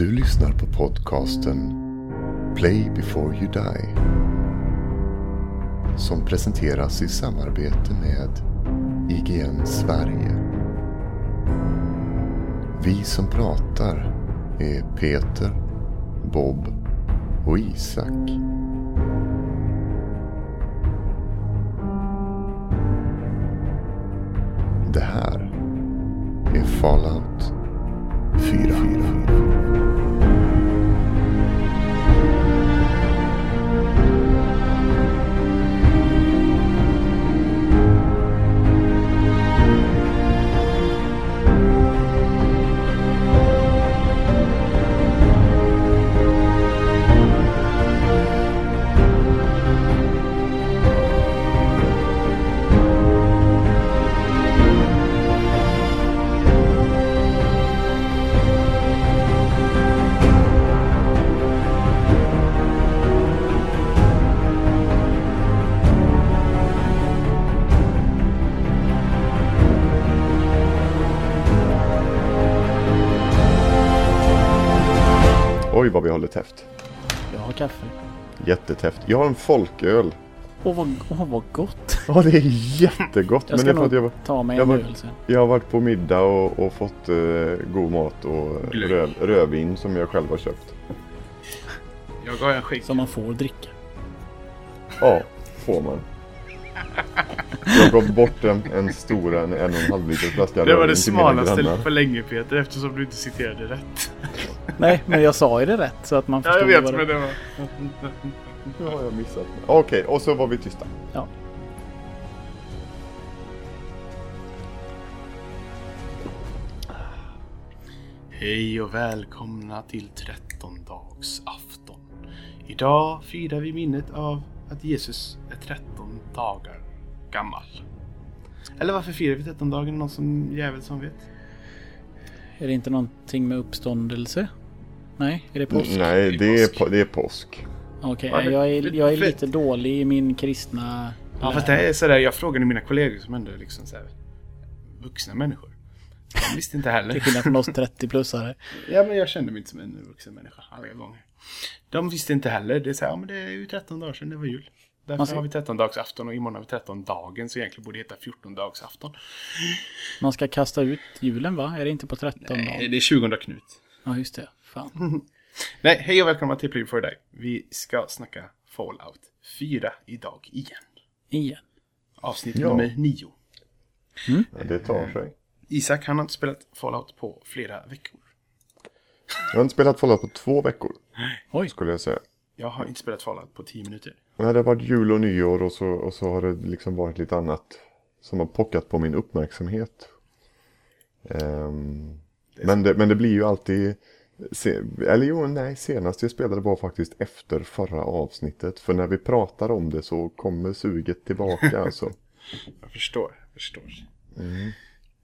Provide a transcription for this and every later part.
Du lyssnar på podcasten Play before you die. Som presenteras i samarbete med IGN Sverige. Vi som pratar är Peter, Bob och Isak. Jag har en folköl. Åh vad, åh, vad gott. Ja det är jättegott. Jag men ska det är för att nog jag, ta mig jag en öl sen. jag har varit på middag och, och fått eh, god mat och röv, rödvin som jag själv har köpt. Jag har en skägg. Som man får dricka. Ja, får man. Jag gav bort en, en stor, en, en och en halv liter flaska Det var det smalaste på länge Peter eftersom du inte citerade rätt. Nej, men jag sa ju det rätt så att man Ja förstod jag vet vad men det... det var... Nu har jag missat. Okej, och så var vi tysta. Ja. Hej och välkomna till trettondagsafton. Idag firar vi minnet av att Jesus är 13 dagar gammal. Eller varför firar vi 13-dagen? Någon som jävel som vet? Är det inte någonting med uppståndelse? Nej, är det påsk? Nej, Det är det är, påsk. på, det är påsk. Okej, det- jag, är, jag är för- lite dålig i min kristna... Ja fast det här är sådär, jag frågade mina kollegor som ändå är liksom såhär vuxna människor. De visste inte Till heller. skillnad från oss 30-plussare. Ja men jag kände mig inte som en vuxen människa alla gånger. De visste inte heller. Det är såhär, ja men det är ju 13 dagar sedan det var jul. Därför ska- har vi 13-dagsafton och imorgon har vi 13-dagen så egentligen borde det heta 14-dagsafton. Man ska kasta ut julen va? Är det inte på 13 Nej, det är 20 Knut. Ja, just det. Fan. Nej, hej och välkomna till Play for dig. Vi ska snacka Fallout 4 idag igen. Igen. Avsnitt Ja. nummer 9. Ja, det tar sig. Isak han har inte spelat Fallout på flera veckor. Jag har inte spelat Fallout på två veckor, Oj. skulle jag säga. Jag har inte spelat Fallout på 10 minuter. Nej, det har varit jul och nyår och så, och så har det liksom varit lite annat som har pockat på min uppmärksamhet. Ehm, men, det, men det blir ju alltid... Se, eller jo, nej, senast jag spelade var faktiskt efter förra avsnittet. För när vi pratar om det så kommer suget tillbaka alltså. Jag förstår, jag förstår.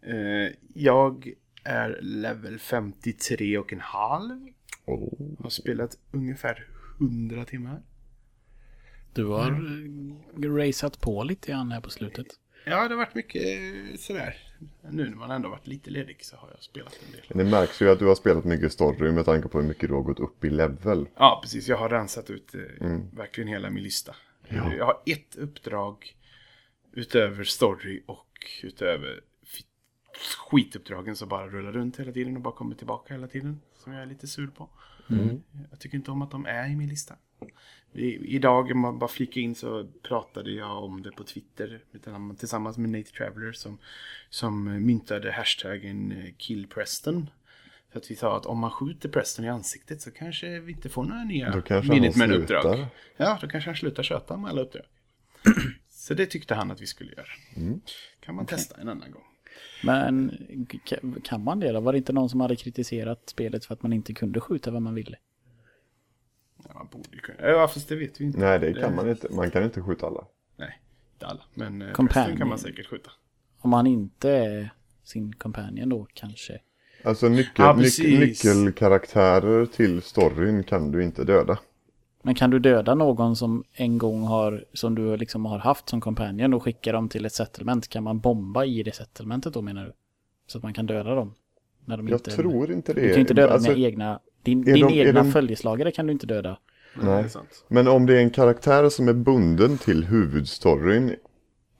Eh, jag är level 53 och en halv. Oh. Har spelat ungefär 100 timmar. Du har eh, raceat på lite grann här på slutet. Ja, det har varit mycket eh, sådär. Nu när man ändå varit lite ledig så har jag spelat en del. Det märks ju att du har spelat mycket story med tanke på hur mycket du har gått upp i level. Ja, precis. Jag har rensat ut eh, verkligen hela min lista. Eh, Jag har ett uppdrag utöver story och utöver skituppdragen som bara rullar runt hela tiden och bara kommer tillbaka hela tiden. Som jag är lite sur på. Jag tycker inte om att de är i min lista. I, idag, om man bara flika in, så pratade jag om det på Twitter med- tillsammans med Nate Traveller som, som myntade hashtaggen eh, killpreston. För att vi sa att om man skjuter Preston i ansiktet så kanske vi inte får några nya Då kanske minnet han med uppdrag. slutar. Ja, då kanske han slutar köta med alla uppdrag. så det tyckte han att vi skulle göra. Mm. Kan man testa en annan gång. Men ka- kan man det då? Var det inte någon som hade kritiserat spelet för att man inte kunde skjuta vad man ville? Ja, man borde kunna. Ja, fast det vet vi inte. Nej, det kan man inte. Man kan inte skjuta alla. Nej, inte alla. Men eh, Companion. Kan man säkert skjuta. Om man inte är sin companion då kanske. Alltså nyckel, Ja, nyc, nyckelkaraktärer till storyn kan du inte döda. Men kan du döda någon som en gång har, som du liksom har haft som companion och skicka dem till ett settlement? Kan man bomba i det settlementet då menar du? Så att man kan döda dem? När de Jag inte, tror inte det. Du kan inte döda Alltså, dina egna, din, din de- egna de- följeslagare kan du inte döda. Nej, det är sant. Men om det är en karaktär som är bunden till huvudstoryn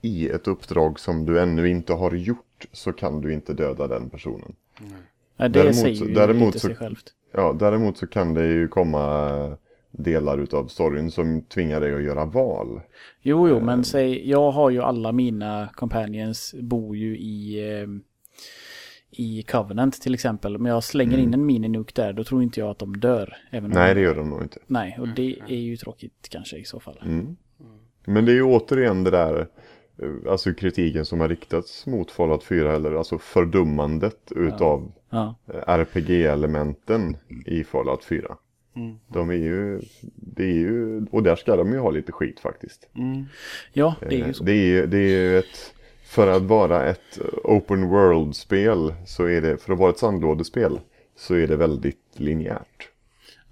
i ett uppdrag som du ännu inte har gjort så kan du inte döda den personen. Nej, det Däremot säger så- ju däremot lite så- sig självt. Ja, däremot så kan det ju komma delar utav storyn som tvingar dig att göra val. Jo, Eh. jo, men säg, jag har ju alla mina companions bor ju i, eh, i Covenant till exempel. Om jag slänger in en mininuke där, då tror inte jag att de dör. Även om Mm. Nej, det gör de nog inte. Nej, och det är ju tråkigt kanske i så fall. Mm. Men det är ju återigen det där, eh, alltså kritiken som har riktats mot Fallout 4, eller alltså fördummandet utav Ja. eh, RPG-elementen i Fallout 4. De är ju, det är ju, och där ska de ju ha lite skit faktiskt. ja, det är ju Eh, så. Det är ju, det är ju ett, för att vara ett open world-spel så är det, för att vara ett sandlådespel så är det väldigt linjärt.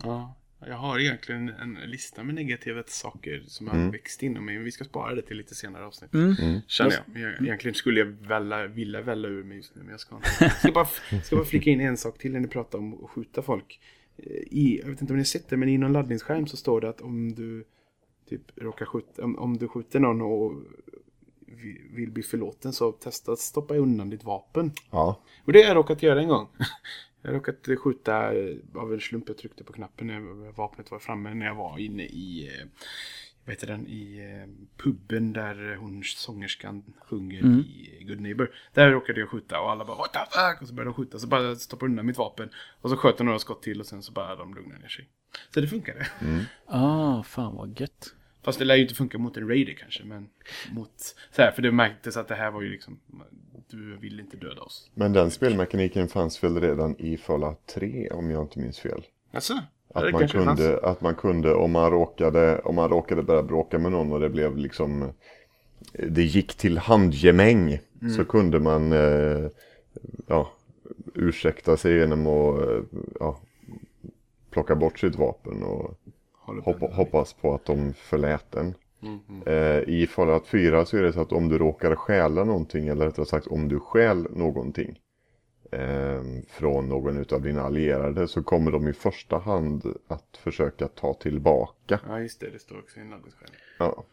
Ja, jag har egentligen en lista med negativa saker som Mm. har växt inom mig. Men vi ska spara det till lite senare avsnitt. Mm. Känner jag. jag. Egentligen skulle jag välla, vilja välla ur mig just nu, men jag ska inte. Jag ska bara, ska bara flika in en sak till när ni pratar om att skjuta folk. Eh, I, jag vet inte om ni har sett det, men i någon laddningsskärm så står det att om du typ råkar skjuta, om, om du skjuter någon och vill bli förlåten så testa att stoppa undan ditt vapen. Ja, Och det har jag råkat göra en gång. Jag har råkat skjuta eh, av en slump. Jag tryckte på knappen när vapnet var framme när jag var inne i, eh, vad heter den, i eh, puben där hon sångerskan sjunger i Good Neighbor. Där råkade jag skjuta och alla bara what the fuck? Och så började de skjuta. Så bara stoppade undan mitt vapen. Och så sköt jag några skott till och sen så bara de lugnade ner sig. Så det funkade. Ah, fan vad gött. Fast det lär ju inte funka mot en raider kanske. Men mot, så här, för det märktes att det här var ju liksom, du vill inte döda oss. men den spelmekaniken fanns väl redan i Fallout 3 om jag inte minns fel. Alltså, Att man, kunde, att man kunde, om man råkade, om man råkade börja bråka med någon och det blev liksom Det gick till handgemäng Så kunde man eh, Ja Ursäkta sig genom att eh, ja, Plocka bort sitt vapen och hoppa, hoppas på att de förlät en eh, I Fallout 4 så är det så att om du råkar stjäla någonting Eller rättare sagt om du stjäl någonting eh, från någon utav dina allierade så kommer de i första hand att försöka ta tillbaka. Ja, just det. Det står också i en laddningsskärm. Ja.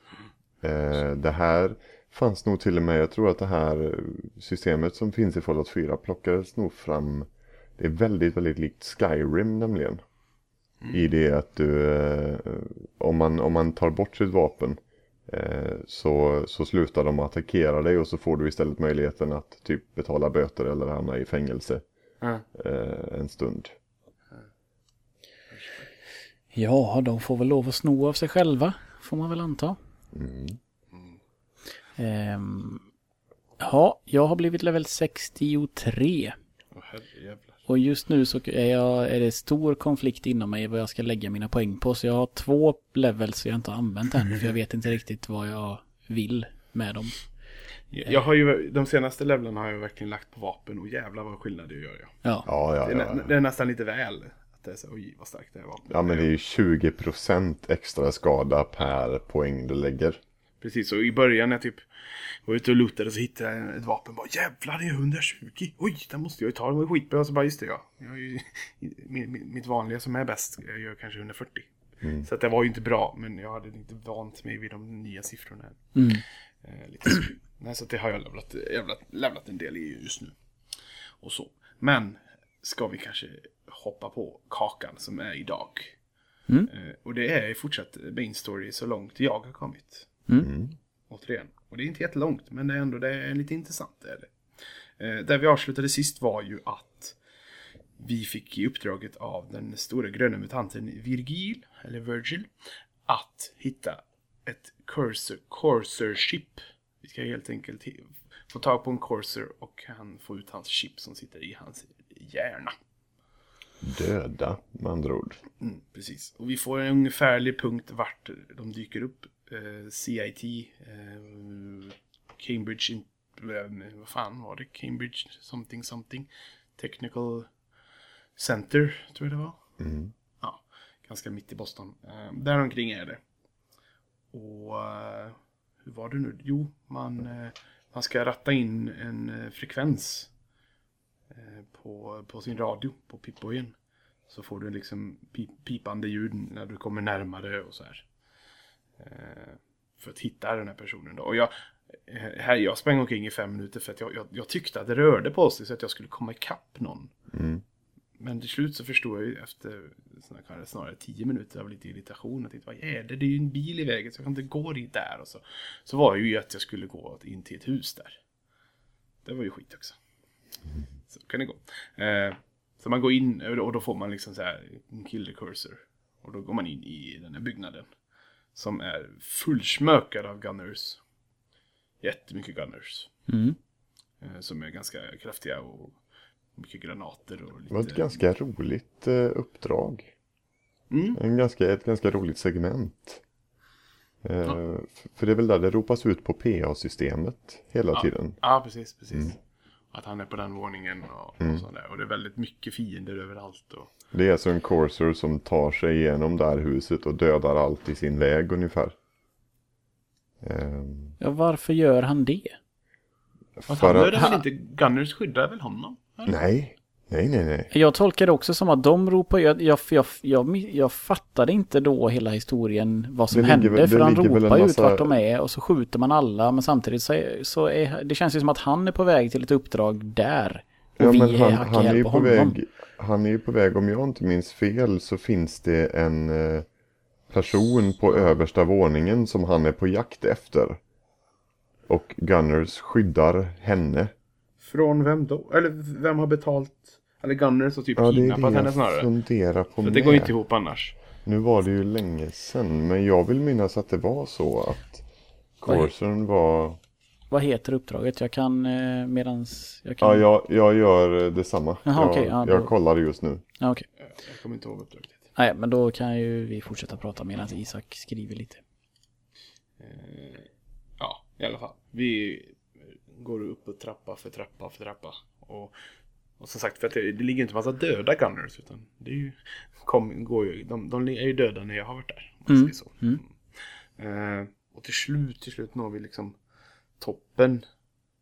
Eh, det här fanns nog till och med, jag tror att det här systemet som finns i Fallout 4 plockades nog fram. Det är väldigt, väldigt likt Skyrim nämligen. I det att du, eh, om, man, om man tar bort sitt vapen eh, så, så slutar de attackera dig och så får du istället möjligheten att typ betala böter eller hamna i fängelse Ja. eh, en stund. Ja, de får väl lov att sno av sig själva, får man väl anta. Ehm, ja, jag har blivit level 63. Åh herrejävlar. Och just nu så är, jag, är det stor konflikt inom mig vad jag ska lägga mina poäng på. Så jag har två levels jag inte har använt än. För jag vet inte riktigt vad jag vill med dem. Jag har ju, de senaste levlarna har jag verkligen lagt på vapen och jävlar vad skillnad det gör. Ja. Ja, Ja, ja, Det, är, ja. nä- det är nästan lite väl. Att det är så, oj vad starkt det här vapnet Ja men det är ju 20% extra skada per poäng du lägger. Precis, och i början när jag typ var ute och lootade så hittade jag ett vapen. Bara jävlar det är 120. Oj, den måste jag ju ta. Den var skitbra. Och så bara just det ja. Jag ju, min, min, mitt vanliga som är bäst, jag gör kanske 140. Så att det var ju inte bra. Men jag hade inte vant mig vid de nya siffrorna. Mm. Eh, lite så. Nej, så det har jag levlat, levlat, levlat en del i just nu. Och så. Men ska vi kanske hoppa på kakan som är idag. Mm. Eh, och det är fortsatt main story så långt jag har kommit. Mm. Återigen. Och det är inte jättelångt, men det är ändå det är lite intressant. Det är det. Eh, där vi avslutade sist var ju att vi fick i uppdraget av den stora gröna mutanten Virgil, eller Virgil, att hitta ett cursor, cursor chip. Vi ska helt enkelt få tag på en cursor och han får ut hans chip som sitter i hans hjärna. Döda med andra ord. Mm, precis. Och vi får en ungefärlig punkt vart de dyker upp. Eh, CIT, eh, Cambridge, eh, vad fan var det? Cambridge something something. Technical Center, tror jag det var. Ja, ganska mitt i Boston. Eh, däromkring är det. Och hur var det nu? Jo, man, man ska ratta in en frekvens på, på sin radio, på Pip-Boyen. Så får du liksom pip, pipande ljud när du kommer närmare och så här. Eh, för att hitta den här personen då. Och jag, eh, här, jag sprang omkring i fem minuter för att jag, jag, jag tyckte att det rörde på sig så att jag skulle komma ikapp någon. Mm. Men till slut så förstod jag ju efter snarare, snarare tio minuter av lite irritation. att vad är det? Det är ju en bil i vägen så jag kan inte gå dit där. Och så, så var ju att jag skulle gå in till ett hus där. Det var ju skit också. Så kan det gå. Eh, så man går in och då får man liksom så här en killer cursor. Och då går man in i den här byggnaden. Som är fullsmökad av gunners. Jättemycket gunners. Mm. Eh, som är ganska kraftiga och mycket granater och lite... Det var ett ganska roligt eh, uppdrag. Mm. En ganska, ett ganska roligt segment. Eh, Ja. För det är väl där det ropas ut på PA-systemet hela Ja. tiden. Ja, precis, precis. Mm. Att han är på den våningen och, och sådär. Och det är väldigt mycket fiender överallt. Och... Det är alltså en Courser som tar sig igenom det här huset och dödar allt i sin väg ungefär. Eh, Ja, varför gör han det? För han att, väl inte... Gunners skyddar väl honom? eller? nej, nej, nej, nej. Jag tolkar det också som att de ropar, jag, jag, jag, jag, jag fattade inte då hela historien vad som Det ligger hände. väl- för det han ligger ropar ut massa- vart de är och så skjuter man alla. Men samtidigt så, är, så är, det känns ju som att han är på väg till ett uppdrag där. Och Ja, vi men är han, hackar han, är på på honom. väg, han är ju på väg, om jag inte minns fel, så finns det en eh, person på översta våningen som han är på jakt efter. Och Gunners skyddar henne. Från vem då? Eller vem har betalt? Eller Gunners har typ Ja, det är kidnappat det henne jag snarare. funderar på För med. det går ju inte ihop annars. Nu var det ju länge sedan, men jag vill minnas att det var så att är- Corson var... Vad heter uppdraget? Jag kan eh, medans... Jag kan... Ja, jag, jag gör eh, detsamma. Jaha, jag, okej, ja, jag då- kollar just nu. Ja, okej. Jag kommer inte ihåg uppdraget. Nej, men då kan ju vi fortsätta prata medan Isak skriver lite. Eh, ja, i alla fall. Vi går upp och trappa för trappa för trappa. Och, och som sagt, för att det, det ligger inte en massa döda gunners. Utan det är ju, kom, går ju, de, de är ju döda när jag har varit där. Om Mm, så. Eh, och till slut, till slut når vi liksom toppen.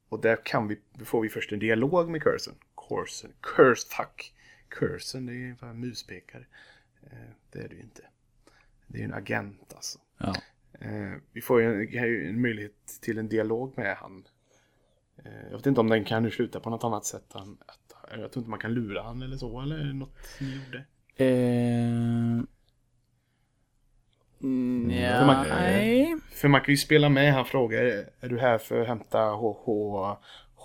Och där kan vi, får vi först en dialog med Cursen. Cursen, Curse, fuck. Cursen, det är ju bara muspekare. Eh, det är det ju inte. Det är ju en agent alltså. Ja. Eh, vi får ju en, en möjlighet till en dialog med han. Jag vet inte om den kan sluta på något annat sätt. Än att, jag tror inte man kan lura han eller så. Eller något ni gjorde. Eh... mm, För man- Nej. För man kan ju spela med. Han frågar är du här för att hämta HH,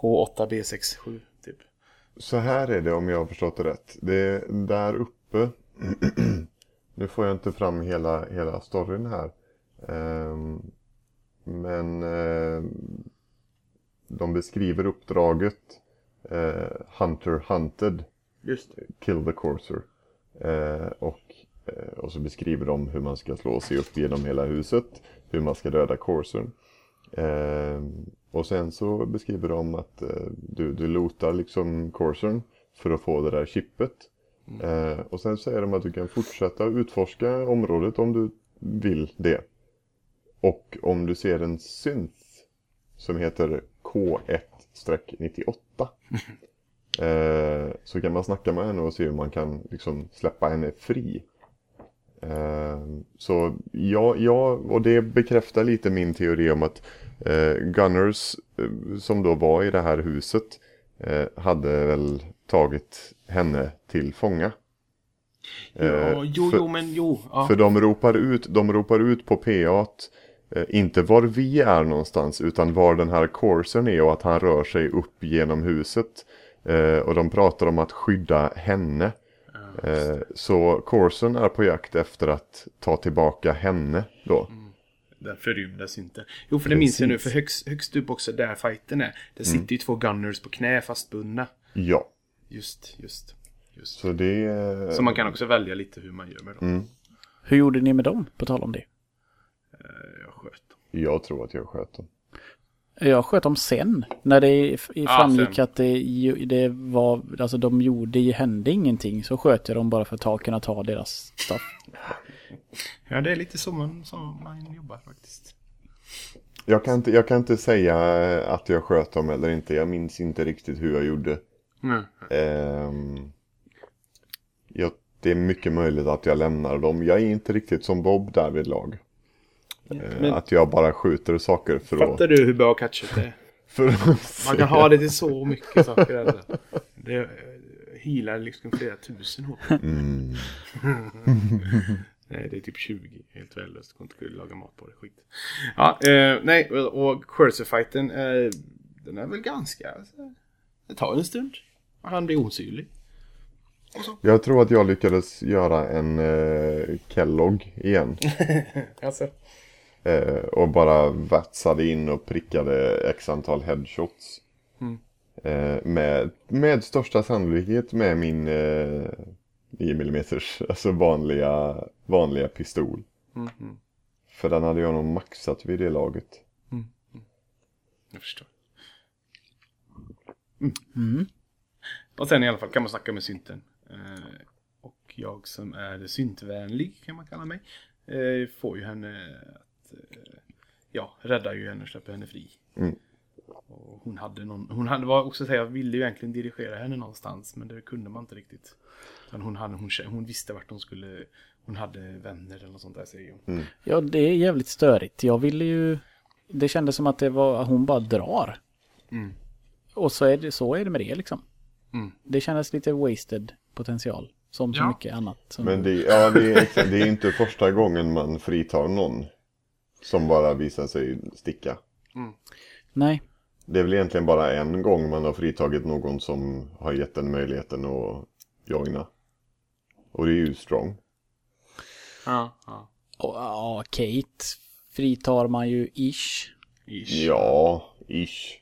H8B67? Typ. Så här är det om jag har förstått det rätt. Det är där uppe. nu får jag inte fram hela, hela storyn här. Ehm, men ehm, de beskriver uppdraget eh, Hunter Hunted. Kill the Courser. Eh, och, eh, och så beskriver de hur man ska slå sig upp genom hela huset. Hur man ska döda Coursern. Eh, och sen så beskriver de att eh, du, du lotar liksom Coursern för att få det där chippet. Eh, och sen säger de att du kan fortsätta utforska området om du vill det. Och om du ser en synth som heter K1-98 Eh, så kan man snacka med henne och se hur man kan liksom släppa henne fri. Eh, så ja, ja, och det bekräftar lite min teori om att eh, Gunners eh, som då var i det här huset eh, hade väl tagit henne till fånga. Eh, Ja, jo, för- jo, men jo. Ja. för de ropar ut, de ropar ut på PA eh, inte var vi är någonstans utan var den här coursen är och att han rör sig upp genom huset. Eh, och de pratar om att skydda henne. Eh, så coursen är på jakt efter att ta tillbaka henne då. Den förrymda synten. Jo, för det minns jag nu. Precis. För högst, högst upp också där fighten är. Det sitter ju två gunners på knä fastbundna. Ja, Just, just, just. så det... eh, Så man kan också välja lite hur man gör med dem. Mm. Hur gjorde ni med dem, på tal om det? Eh, Jag tror att jag sköt dem. Jag sköt dem sen. När det Ja, framgick sen. att det, det var, alltså de gjorde, hände ingenting. Så sköt jag dem bara för att ta, kunna ta deras stuff. Ja, det är lite så man, så man jobbar faktiskt. Jag kan, inte, jag kan inte säga att jag sköt dem eller inte. Jag minns inte riktigt hur jag gjorde. Mm. Ehm, jag, det är mycket möjligt att jag lämnar dem. Jag är inte riktigt som Bob där vid lag. Men Att jag bara skjuter saker för att... fattar du hur bra catchet är? För att Man kan ha det till så mycket saker. Alltså. Det eh, healar liksom flera tusen HP. Mm. nej, det är typ 20. Helt värdelöst. Går inte att laga mat på det. Skit. Ja, eh, nej, och Cursor-fighten. Eh, den är väl ganska... Alltså, det tar en stund. Han blir osynlig. Jag tror att jag lyckades göra en eh, Kellogg igen. Alltså. Eh, och bara vatsade in och prickade x antal headshots. Mm. Eh, med, med största sannolikhet med min eh, 9 mm, alltså vanliga, vanliga pistol. Mm, mm, För den hade jag nog maxat vid det laget. jag förstår. Mm. Och sen i alla fall kan man snacka med synten. Eh, och jag som är syntvänlig kan man kalla mig. Eh, får ju henne ja, räddar ju henne och släpper henne fri. Mm. Och hon hade någon... Hon hade var också säga, jag ville ju egentligen dirigera henne någonstans. Men det kunde man inte riktigt. Utan hon, hade, hon, hon visste vart hon skulle... Hon hade vänner eller något sånt där säger hon. Ja, det är jävligt störigt. Jag ville ju... Det kändes som att det var... Hon bara drar. Mm. Och så är det, så är det med det liksom. Mm. Det kändes lite wasted potential. Som så Ja. mycket annat. Som, Men det, ja, det, är, det är inte första gången man fritar någon. Som bara visar sig sticka. Nej. Det är väl egentligen bara en gång man har fritagit någon som har gett den möjligheten att joina. Och det är ju strong. Ja, ja. Och, ja, Kate fritar man ju ish. Ish. Ja, ish.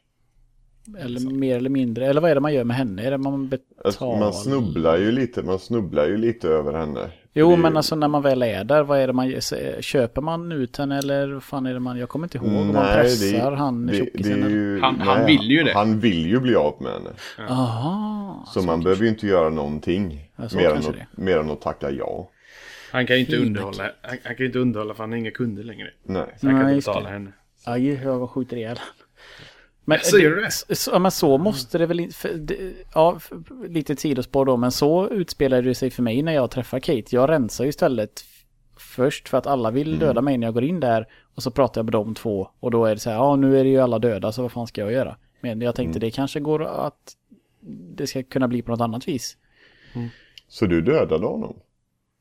Eller mer eller mindre. Eller vad är det man gör med henne? Är det man betalar? Alltså, man snubblar ju lite, man snubblar ju lite över henne. Jo, Det men alltså när man väl är där, vad är det man? Köper man ut henne eller vad fan är det man... Jag kommer inte ihåg om man Nej, pressar det, han det, tjockisen. ju, Han- han nej, vill ju det. Han vill ju bli av med henne. Aha. Så man behöver ju inte göra någonting. Ja, så mer, än att, mer än att tacka ja. Han kan ju inte underhålla. Han, han kan inte underhålla för han har inga kunder längre. Nej. Så han kan Nej, inte betala det. henne. Aj, jag skjuter ihjäl men, Så gör du det? Så, ja, men så måste det väl inte... Ja, för, lite sidospår då, men så utspelar det sig för mig när jag träffar Kate. Jag rensar ju istället först för att alla vill döda mig när jag går in där. Och så pratar jag med de två och då är det så här, ja nu är det ju alla döda så vad fan ska jag göra? Men jag tänkte det kanske går att det ska kunna bli på något annat vis. Så du dödade honom?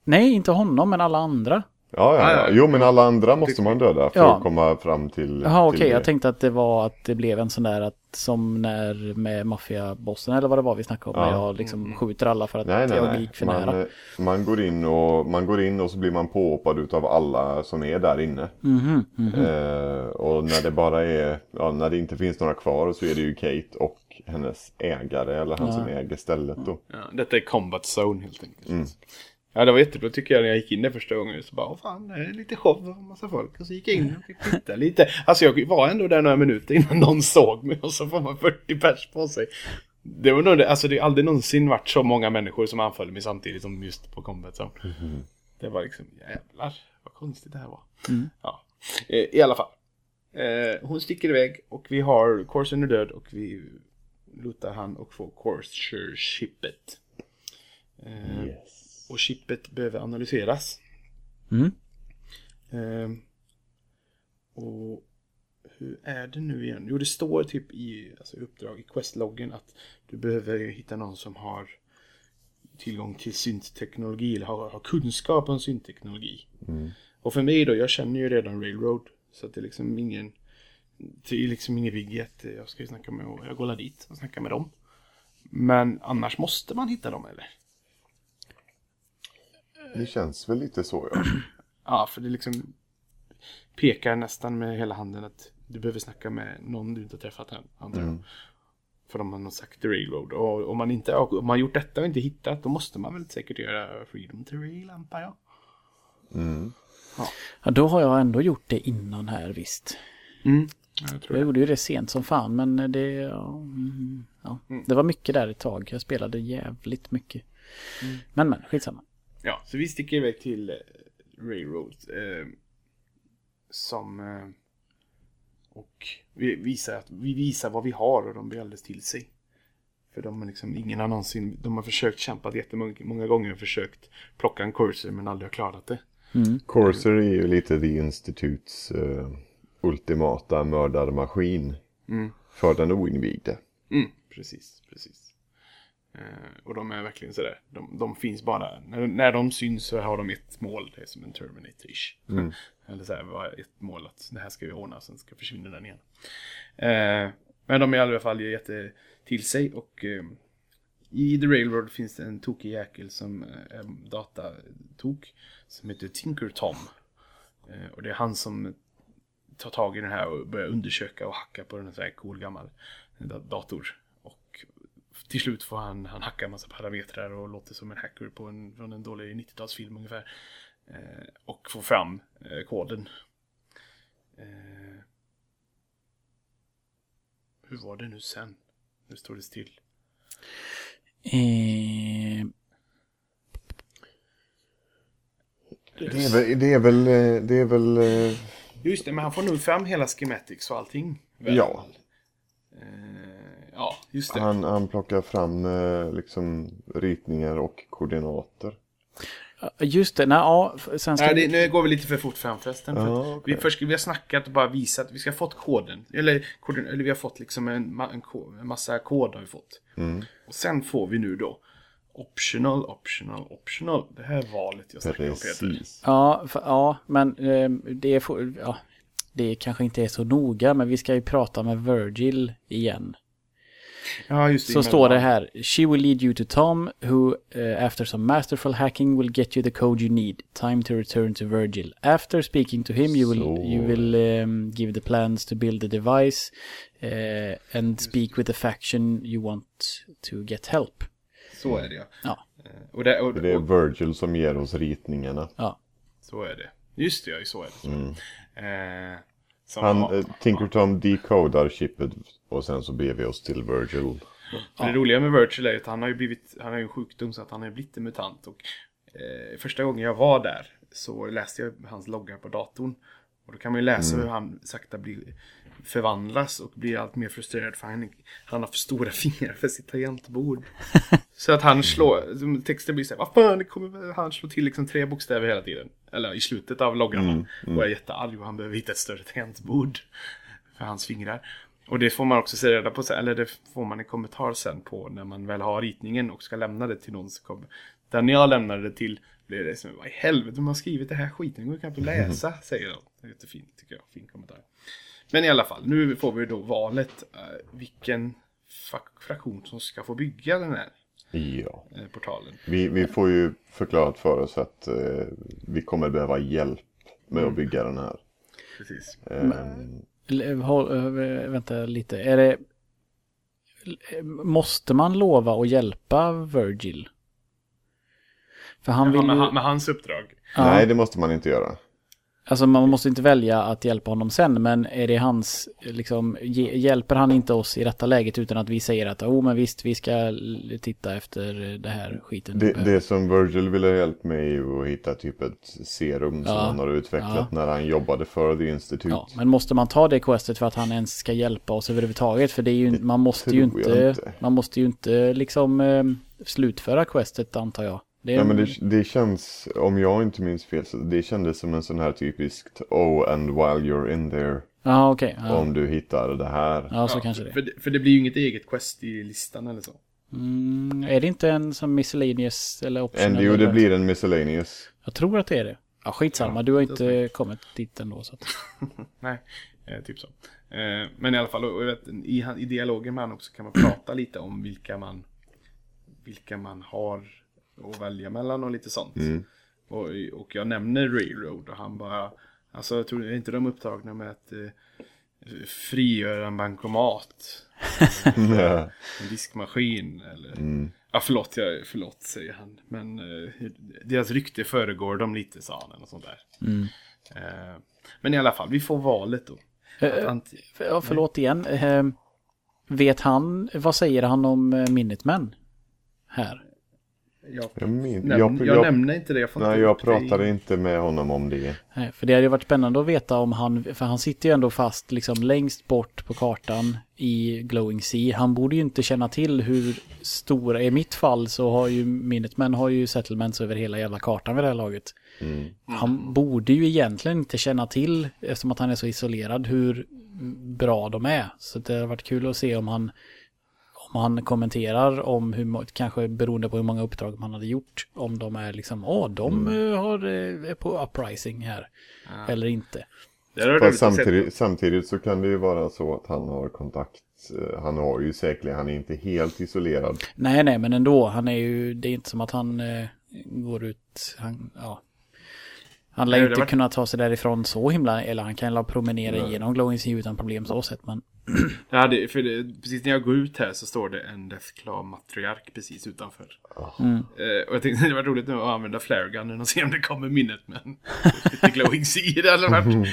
Nej, inte honom, men alla andra. Ja, ja, Ja. Jo, men alla andra måste man döda för Ja. att komma fram till... Jaha, okej. det. Jag tänkte att det var att det blev en sån där att som när med maffiabossen eller vad det var vi snackade om. Ja. När jag liksom skjuter alla för att Nej, nej, jag nej. gick för Man, nära. eh, man, går in och, man går in och så blir man påhoppad utav alla som är där inne. Mhm, mhm. Eh, och när det bara är, ja, när det inte finns några kvar så är det ju Kate och hennes ägare eller han Ja. som äger stället då. Ja, detta är combat zone helt enkelt. Mm. Ja, det var jättebra tycker jag när jag gick in där första gången. Så bara, åh fan, det är lite show och massa folk. Och så gick jag in och fick titta lite. Alltså jag var ändå där några minuter innan någon såg mig och så får man 40 pers på sig. Det var nog det, alltså det har aldrig någonsin varit så många människor som anföll mig samtidigt som just på combat zone. Det var liksom, jävlar vad konstigt det här var. Ja. Eh, I alla fall. Eh, hon sticker iväg och vi har Corsen är död och vi lutar han och får Corsair-chippet. Eh, och chippet behöver analyseras. Mm. Eh, och hur är det nu igen? Jo, det står typ i alltså, uppdrag i questloggen att du behöver hitta någon som har tillgång till syntteknologi eller har, har kunskap om syntteknologi. Och för mig då, jag känner ju redan Railroad. Så att det är liksom ingen det är liksom ingen bigg att jag ska ju snacka med och jag går dit och snackar med dem. Men annars måste man hitta dem eller? Det känns väl lite så ja. Ja, för det liksom pekar nästan med hela handen att du behöver snacka med någon du inte har träffat än. Jag. För de har nog sagt Railroad. Och om man inte om man gjort detta och inte hittat, då måste man väl säkert göra Freedom to Rail, antar jag. Ja, då har jag ändå gjort det innan här visst. Mm. Jag tror Jag det. gjorde ju det sent som fan men det... Ja, mm, ja. Det var mycket där ett tag. Jag spelade jävligt mycket. Men men, skitsamma. Ja, så vi sticker iväg till eh, Railroad. Eh, som... Eh, och vi visar, att, vi visar vad vi har och de blir alldeles till sig. För de har liksom, ingen har någonsin, de har försökt kämpa jättemånga många gånger och försökt plocka en cursor men aldrig har klarat det. Corsair är ju lite The Institutes eh, ultimata mördarmaskin. För den oinvigde. Mm, precis, precis. Eh, och de är verkligen sådär, de, de finns bara, när, när de syns så har de ett mål, det är som en Terminator-ish. Eller såhär, bara ett mål att det här ska vi ordna, sen ska försvinna den igen. Eh, men de är i alla fall jätte till sig och eh, i The Railroad finns det en tokig jäkel som eh, är datatok som heter Tinker Tom. Eh, och det är han som tar tag i den här och börjar undersöka och hacka på en sån här cool gammal da- dator. Till slut får han, han hacka en massa parametrar och låter som en hacker på en, från en dålig 90-talsfilm ungefär. Eh, och får fram eh, koden. Eh, hur var det nu sen? Nu står det still. Eh, Det är väl, det är väl, eh, det är väl eh, Just det, men han får nog fram hela schematics och allting. väl? ja. Ja, just det. Han, han plockar fram eh, liksom ritningar och koordinater. just det, nej, ja, sen ska Nej, det, nu går vi lite för fort fram förresten. För Ja, att okej. vi, först, vi har snackat och bara visat att vi ska ha fått koden. Eller, koden, eller vi har fått liksom en, en, en massa kod har vi fått. Mm. Och sen får vi nu då optional, optional, optional. Det här valet jag snackade om Peter. Ja, f- ja men eh, det, är, ja, det kanske inte är så noga, men vi ska ju prata med Virgil igen. Ja, just det. Så står det här. She will lead you to Tom, who uh, after some masterful hacking will get you the code you need. Time to return to Virgil. After speaking to him, you will Så. you will um, give the plans to build the device uh, and speak with the faction you want to get help. Så är det ja. Ja, Eh, Och det, och, Det är och, Virgil som ger oss ritningarna. ja. så är det. Just det, ja, så är det. Så. Eh, som Han, har- eh, Tinker Tom decodar chippet och sen så beger vi oss till Virgil. För det roliga med Virtual är att han har ju blivit, han har ju en sjukdom så att han har ju blivit en mutant. Och eh, första gången jag var där så läste jag hans loggar på datorn. Och då kan man ju läsa hur han sakta blir, förvandlas och blir allt mer frustrerad för han, han har för stora fingrar för sitt tangentbord. så att han slår, texten blir så här, vad fan, det kommer, han slår till liksom tre bokstäver hela tiden. Eller i slutet av loggarna. Och är jättearg och han behöver hitta ett större tangentbord. För hans fingrar. Och det får man också se reda på eller det får man en kommentar sen på när man väl har ritningen och ska lämna det till någon som kommer. Den jag lämnade det till blir det som, vad i helvete, de har skrivit det här skiten, det går knappt att läsa, säger de. Det är jättefint tycker jag, fin kommentar. Men i alla fall, nu får vi då valet eh, vilken fraktion som ska få bygga den här Ja. eh, portalen. Vi, vi får ju förklarat för oss att eh, vi kommer behöva hjälp med att bygga den här. Precis. Eh, L- håll- eh, vänta lite. Är det... Måste man lova att hjälpa Virgil? För han Ja, vill med, ju... han- med hans uppdrag. Ja. Nej, det måste man inte göra. Alltså man måste inte välja att hjälpa honom sen, men är det hans, liksom, hjälper han inte oss i detta läget utan att vi säger att oh men visst, vi ska titta efter det här skiten. Det, det som Virgil ville ha hjälp med är ju att hitta typ ett serum som Ja. han har utvecklat Ja. när han jobbade för The Institute. Ja, men måste man ta det questet för att han ens ska hjälpa oss överhuvudtaget? För det är ju, man måste ju inte, inte. man måste ju inte liksom eh, slutföra questet antar jag. Det är, Nej men det, det känns, om jag inte minns fel, så det kändes som en sån här typiskt Oh and while you're in there, Ja, okej. Ja. om du hittar det här. ja, så Ja, kanske det. För, det. för det blir ju inget eget quest i listan eller så. Mm, är det inte en som miscellaneous eller optional? Jo, det blir en miscellaneous. Jag tror att det är det. Ja, skitsamma. Du har inte kommit dit ändå. Så att... Nej, eh, typ så. Eh, men i alla fall, vet, i, i dialogen med honom också kan man prata lite om vilka man, vilka man har att välja mellan och lite sånt. Och, och jag nämner Railroad och han bara, alltså jag tror är inte de upptagna med att eh, frigöra en bankomat, en diskmaskin eller Ja förlåt, jag, förlåt säger han. Men eh, deras rykte föregår dem lite sa han eller något sånt där. Eh, men i alla fall, vi får valet då. Eh, anti- Ja, förlåt igen. Eh, vet han, vad säger han om eh, Minutemen? Här. Jag, Jag, min, näm- jag, jag, jag, nämner inte det. Jag nej, jag det pratade inte med honom om det. Nej, för det hade ju varit spännande att veta om han, för han sitter ju ändå fast liksom längst bort på kartan i Glowing Sea. Han borde ju inte känna till hur stora, i mitt fall så har ju Minutemen har ju settlements över hela jävla kartan vid det här laget. Mm. Han borde ju egentligen inte känna till, eftersom att han är så isolerad, hur bra de är. Så det har varit kul att se om han om han kommenterar om hur, kanske beroende på hur många uppdrag man hade gjort, om de är liksom, åh, de Mm. eh, har, eh, är på uprising här, eller inte. Samtidigt, samtidigt så kan det ju vara så att han har kontakt. eh, Han har ju säkerligen, han är inte helt isolerad. Nej, nej, men ändå, han är ju, det är inte som att han eh, går ut, han, ja. Han lär ju det inte var- kunna ta sig därifrån så himla, eller han kan la promenera Nej. igenom Glowing Sea utan problem så sett, men Jag hade, för det, precis när jag går ut här så står det en Deathclaw matriark precis utanför. Mm. Eh, och jag tänkte det var roligt nu att använda flaregunnen och se om det kommer minnet men lite glowing sea det hade varit.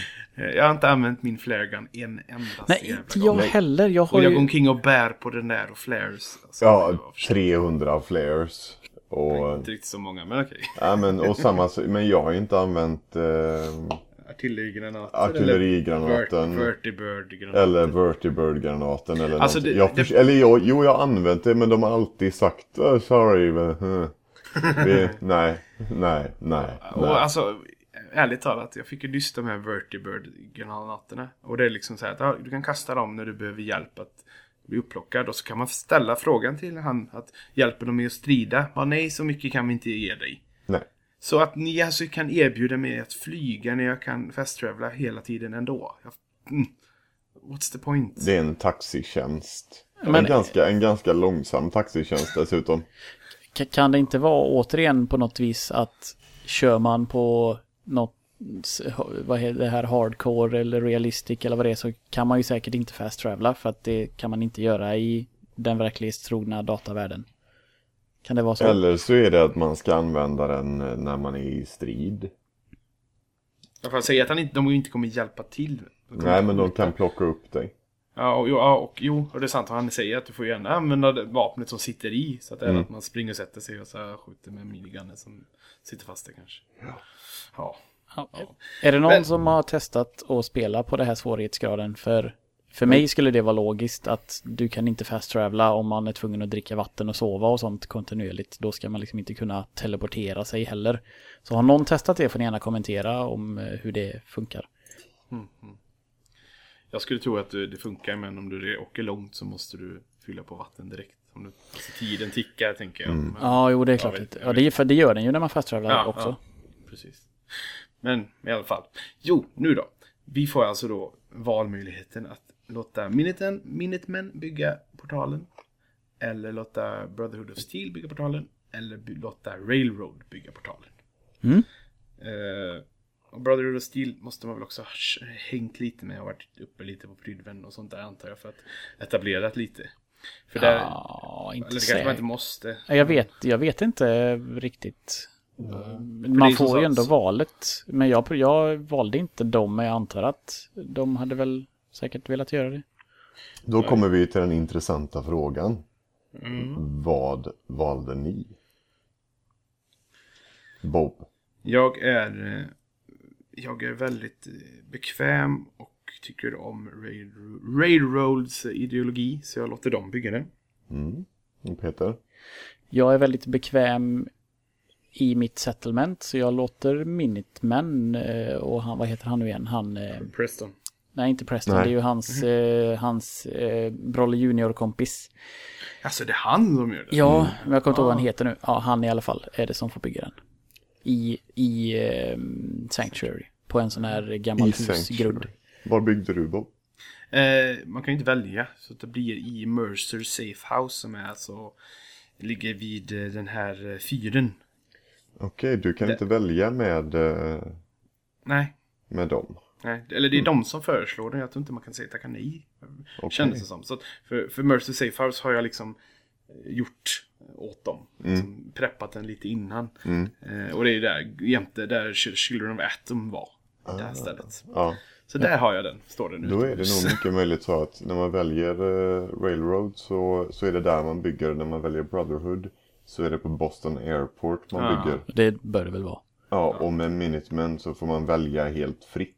Jag har inte använt min flaregun en enda nej, inte gång. jag heller. Jag har Och jag ju... går omkring och bär på den där och flares. Alltså, det Ja, var för- 300 flares. Och, Inte riktigt så många men okej. ja, men, och samma, men jag har ju inte använt eh. Artillerigranaten. Eller Vertibird-granater. eller Vertibird-granaten eller Alltså, det- jag det- Eller jag, jo, jag har använt det men de har alltid sagt oh, sorry. Men, hm. det, nej, nej, nej. Och nej. alltså, ärligt talat, jag fick ju nyss de här Vertibird-granaterna. Och det är liksom så här att ja, du kan kasta dem när du behöver hjälp att bli upplockad. Och så kan man ställa frågan till han att hjälper de med att strida? Ja, nej, så mycket kan vi inte ge dig. nej. Så att ni alltså kan erbjuda mig att flyga när jag kan fast-travela hela tiden ändå. Jag, mm, what's the point? Det är en taxitjänst. Men- en, ganska, en ganska långsam taxitjänst dessutom. Ka- Kan det inte vara återigen på något vis att kör man på något, vad heter det här, hardcore eller realistic eller vad det är så kan man ju säkert inte fast travela för att det kan man inte göra i den verklighetstrogna datavärlden. Kan det vara så? Eller så är det att man ska använda den eh, när man är i strid. Jag får säga att han inte, de inte kommer hjälpa till. Nej, men de kan plocka upp dig. Ja, och, ja, och jo, och det är sant. Han säger att du får gärna använda vapnet som sitter i. Så att det är Mm. att man springer och sätter sig och så skjuter med minigunnen som sitter fast där kanske. Ja. Ja. Ja. Är det någon Men- som har testat att spela på det här svårighetsgraden? För, för mig skulle det vara logiskt att du kan inte fast travela om man är tvungen att dricka vatten och sova och sånt kontinuerligt. Då ska man liksom inte kunna teleportera sig heller. Så har någon testat det får ni gärna kommentera om eh, hur det funkar. Jag skulle tro att det funkar, men om du åker långt så måste du fylla på vatten direkt. Om du, alltså, tiden tickar, tänker jag. Men, Ja, jo det är klart. vet, ja, det, för det gör den ju när man fast Ja, också. ja, precis. Men i alla fall. Jo, nu då. Vi får alltså då valmöjligheten att låta Minutemen, Minutemen bygga portalen. Eller låta Brotherhood of Steel bygga portalen. Eller by- låta Railroad bygga portalen. Mm. Eh, och Brotherhood of Steel måste man väl också ha hängt lite med och varit uppe lite på prydven och sånt där antar jag för att etablerat lite. För där, Ja, inte eller det kanske man inte måste. Ja, Jag vet, jag vet inte riktigt. Det är Man får ju ändå valet. Men jag, jag valde inte dem, men jag antar att de hade väl säkert velat göra det. Då kommer vi till den intressanta frågan. Mm. Vad valde ni? Bob. Jag är, eh, jag är väldigt eh, bekväm och tycker om Rail- Railroads ideologi. Så jag låter dem bygga den. Mm. Peter. Jag är väldigt bekväm i mitt settlement, så jag låter Minutemen eh, och han, vad heter han nu igen? Han, eh, Preston. nej inte Preston, Nej. det är ju hans, eh, hans eh, Brolle Junior-kompis. Alltså det är han som gör det? Ja, men jag kommer inte ihåg vad han Ah. heter nu. Ja, han i alla fall är det som får bygga den. I, i eh, Sanctuary. På en sån här gammal I husgrund. Var byggde du Bob? Eh, man kan ju inte välja. Så det blir i Mercer Safe House som är alltså ligger vid eh, den här fyren. Okej, du kan Det- inte välja med, eh, Nej, med dem. nej. Eller det är de som föreslår det. Jag tror inte man kan säga tacka nej. Okej. Kändes det som. Så för, för Mercy Safe House har jag liksom eh, gjort åt dem. Liksom preppat den lite innan. Mm. Eh, och det är där jämte där Children of Atom var. Det här stället. Ja, Så där har jag den, står den då är det utomhus. nog mycket möjligt så att när man väljer eh, Railroad så, så är det där man bygger. När man väljer Brotherhood så är det på Boston Airport man Ja. bygger. Det bör det väl vara. Ja, och med Minutemen så får man välja helt fritt.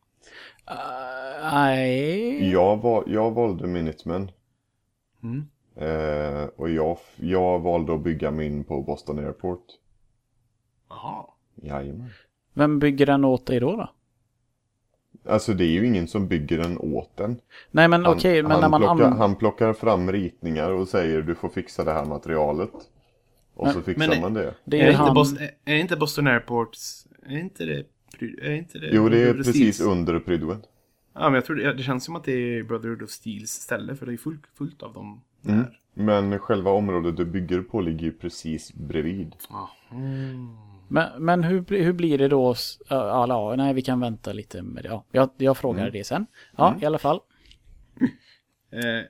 Uh, nej. Jag, jag valde Minutemen. Mm. Eh, och jag, jag valde att bygga min på Boston Airport. Jaha. Jajamän. Vem bygger den åt dig då? då? Alltså det är ju ingen som bygger den åt den. Nej men okej, men han, när man plockar, han plockar fram ritningar och säger du får fixa det här materialet. Och Men- så fixar men- man det. Det Är, är ju inte han... Boston, är, är inte Boston Airport, är inte det, är inte det Jo, det är precis Steels? under Prydwen. Ja, men jag tror det, det känns som att det är Brotherhood of Steels ställe, för det är fullt, fullt av dem där. Mm. Men själva området du bygger på ligger ju precis bredvid. Mm. Men, men hur, hur blir det då? ja, nej, vi kan vänta lite med det. Ja, jag, jag frågar Mm. det sen. Ja, i alla fall. Eh,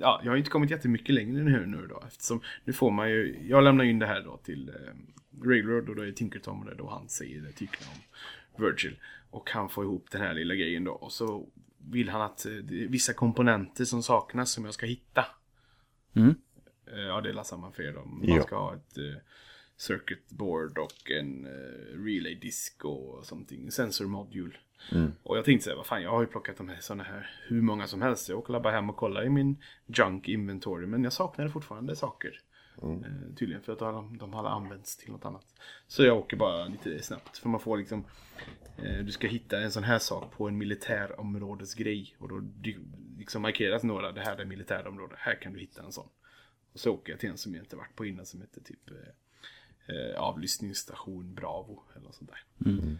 ja, jag har inte kommit jättemycket längre nu, nu då, eftersom nu får man ju, jag lämnar in det här då till eh, Railroad och då är Tinker Tom och det då han säger det tycker om Virgil. Och han får ihop den här lilla grejen då och så vill han att eh, vissa komponenter som saknas som jag ska hitta. Mm. Eh, ja, det är samma för er då. Man Ja. ska ha ett eh, circuit board och en eh, relay disk och something, sensor module. Och jag tänkte så här, vad fan, jag har ju plockat de här sådana här hur många som helst. Jag åker bara hem och kollar i min junk inventory. Men jag saknar fortfarande saker. Eh, tydligen för att de, de har använts till något annat. Så jag åker bara lite snabbt. För man får liksom, eh, du ska hitta en sån här sak på en militärområdesgrej. Och då liksom markeras några, det här är militärområde, här kan du hitta en sån. Och så åker jag till en som jag inte varit på innan som heter typ eh, eh, avlyssningsstation Bravo eller något sånt där. Eh,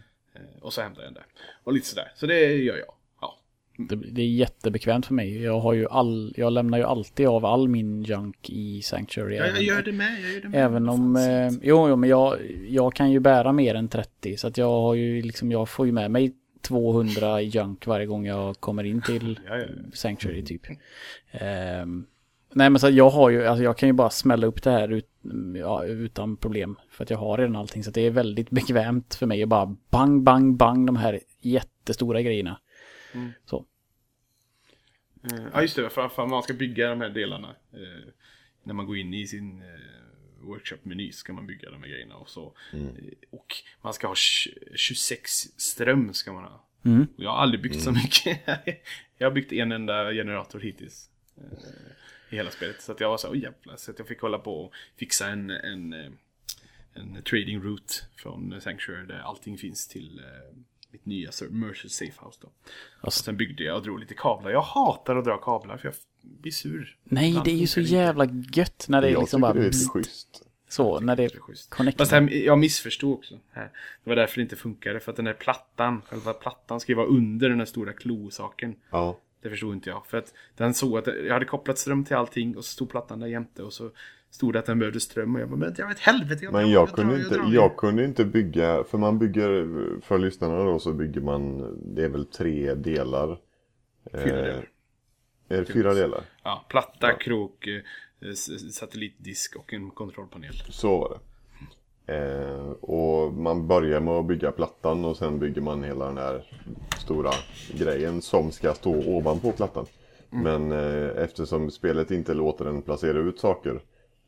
och så hämtar jag den där. Och lite sådär. Så det gör jag. Ja. Det, det är jättebekvämt för mig. Jag har ju all, jag lämnar ju alltid av all min junk i Sanctuary. Ja, jag gör det med. Jag gör det med. Även om, eh, jo, jo men jag, jag kan ju bära mer än 30 så att jag har ju liksom, jag får ju med mig 200 junk varje gång jag kommer in till Ja, ja, ja. Sanctuary typ. Ehm, nej men så jag har ju, alltså jag kan ju bara smälla upp det här ut, ja, utan problem. För att jag har redan allting så att det är väldigt bekvämt för mig att bara bang, bang, bang de här jättestora grejerna. Mm. Så. Eh, Ja, just det. För, för man ska bygga de här delarna. Eh, när man går in i sin eh, workshop-meny ska man bygga de här grejerna. Och, så. Eh, och man ska ha tj- 26 ström ska man ha. Mm. Och jag har aldrig byggt så mycket. jag har byggt en enda generator hittills. Eh, I hela spelet. Så att jag var så, oh, jävlar. Så att jag fick hålla på och fixa en, en, eh, en trading route från Sanctuary där allting finns till eh, mitt nya Mercer Safe House då. Och Alltså, sen byggde jag och drog lite kablar. Jag hatar att dra kablar för jag blir sur. nej, Ibland det är ju så jävla gött när det är jag liksom bara det är pst, schysst. så, när det är. Fast här, jag missförstod också. Här. Det var därför det inte funkade. För att den där plattan, själva plattan ska ju vara under den här stora klosaken. Ja. Det förstod inte jag. För att den såg att jag hade kopplat ström till allting och så stod plattan där jämte och så stod det att den behövde ström och jag bara, men jag vet helvete. Jag Men jag drar, kunde, inte, drar." jag kunde inte bygga, för man bygger, för lyssnarna då så bygger man, det är väl tre delar. Fyra Eh, delar. Är det fyra delar? Ja, platta, krok, eh, satellitdisk och en kontrollpanel. Så var det. Eh, och man börjar med att bygga plattan och sen bygger man hela den här stora grejen som ska stå ovanpå plattan. Men eh, eftersom spelet inte låter en placera ut saker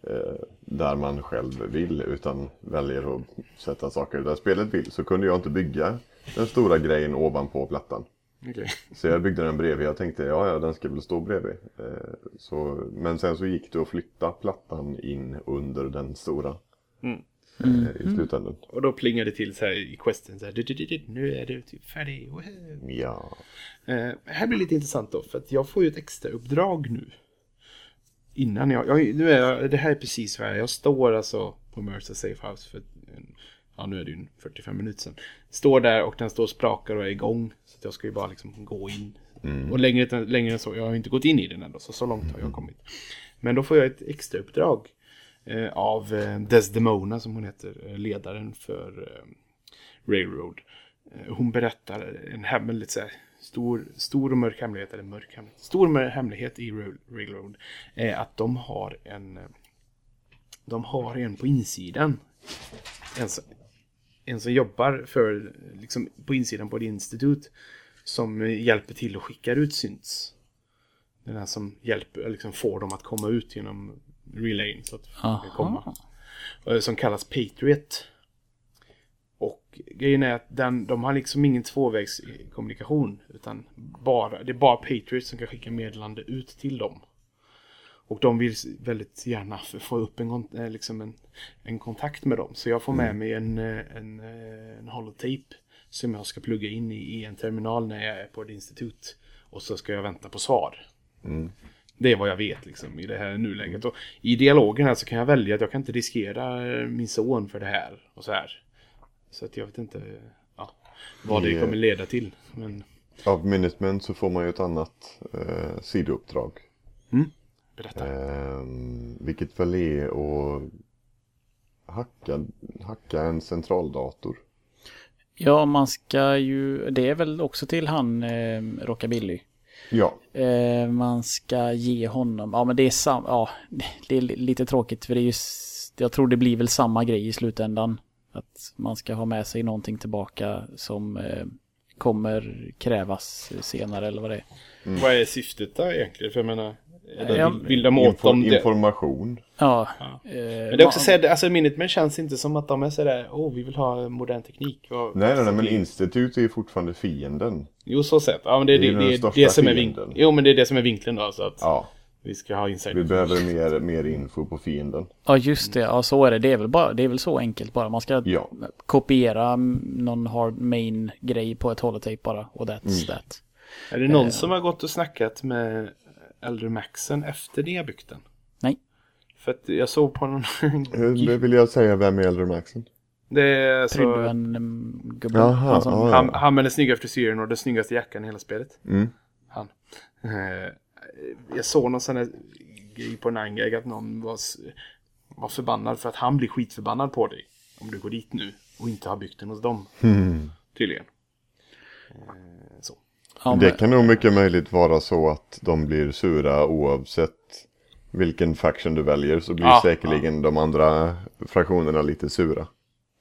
eh, där man själv vill utan väljer att sätta saker där spelet vill så kunde jag inte bygga den stora grejen ovanpå plattan. Okej. Så jag byggde den bredvid. Jag tänkte ja, ja den ska väl stå bredvid. Eh, så, men sen så gick det att flytta plattan in under den stora. Mm. Eh, I slutändan. Och då plingade det till så här i questen så här, "Du, du, du, du, nu är du typ färdig. Woho." Ja. Eh, här blir lite intressant då, för att jag får ju ett extra uppdrag nu. Innan jag, jag nu är jag, det här är precis vad jag är. Jag står alltså på Mercer Safe House för, ja nu är det ju en 45 minuter sedan. Står där och den står och sprakar och är igång. Så att jag ska ju bara liksom gå in. Och längre, längre än så, jag har inte gått in i den ändå, så så långt har jag kommit. Men då får jag ett extra uppdrag Eh, av eh, Desdemona som hon heter, eh, ledaren för Railroad. Hon berättar en hemlighet, så här, stor, stor och mörk hemlighet, eller mörk hemlighet, stor mörk hemlighet i Railroad är att de har en de har en på insidan. En, som- en som jobbar för, liksom på insidan på ett institut som hjälper till och skickar ut synts. Den här som hjälper, liksom får dem att komma ut genom relayn så att de kan komma. eh, som kallas Patriot. Och grejen är att den, de har liksom ingen tvåvägskommunikation. Utan bara, det är bara Patriot som kan skicka meddelande ut till dem. Och de vill väldigt gärna få upp en, eh, liksom en, en kontakt med dem. Så jag får med mig en, eh, en, en holotape som jag ska plugga in i, i en terminal när jag är på ett institut. Och så ska jag vänta på svar. Det är vad jag vet liksom i det här nuläget. Och i dialogen här så kan jag välja att jag kan inte riskera eh, min son för det här och så här. Så att jag vet inte ja, vad det Yeah. kommer leda till. Men Av Minutemen så får man ju ett annat eh, sidouppdrag. berätta. Eh, vilket väl är att hacka, hacka en centraldator. Ja, man ska ju... Det är väl också till han eh, Rockabilly. Ja, Eh, man ska ge honom... Ja, men det är sam... Ja, det är li- lite tråkigt för det är ju... Jag tror det blir väl samma grej i slutändan. Att man ska ha med sig någonting tillbaka som eh, kommer krävas senare eller vad det är. Vad är syftet där egentligen? För jag menar, eller Ja, vill, vill de åt dem det? information. Ja. Ja. Eh, Men det är också så här, alltså Minutemen känns inte som att de är sådär, åh oh, vi vill ha modern teknik. Nej, nej, nej, men det- Institute är ju fortfarande fienden. Jo, så sett. Ja, men det, Det är det, det, det, är det som är vinkeln. Jo, men det är det som är vinkeln då. Så att Ja, vi ska ha insight. vi behöver mer, mer info på fienden. Ja, just det. Ja, så är det. Det är väl, bara, det är väl så enkelt bara. Man ska Ja. kopiera mm, någon hard main grej på ett holotape bara. Och that's that. Är det någon som har gått och snackat med Äldre Maxen efter det byggt den? För att jag såg på någon... Hur vill jag säga vem är Elder Maxen? det är så... Prydven um, gubben. Jaha, Han som, ja. Han, han med den snygga frisyren och den snyggaste jackan i hela spelet. Mm. Han. Eh, jag såg någon sån här grej på Nine att någon var, var förbannad för att han blir skitförbannad på dig. Om du går dit nu och inte har byggt den hos dem. Hmm. Tydligen. Eh, så. ja, men, Det kan nog mycket möjligt vara så att de blir sura oavsett vilken faction du väljer så blir Ja, säkerligen de andra fraktionerna lite sura.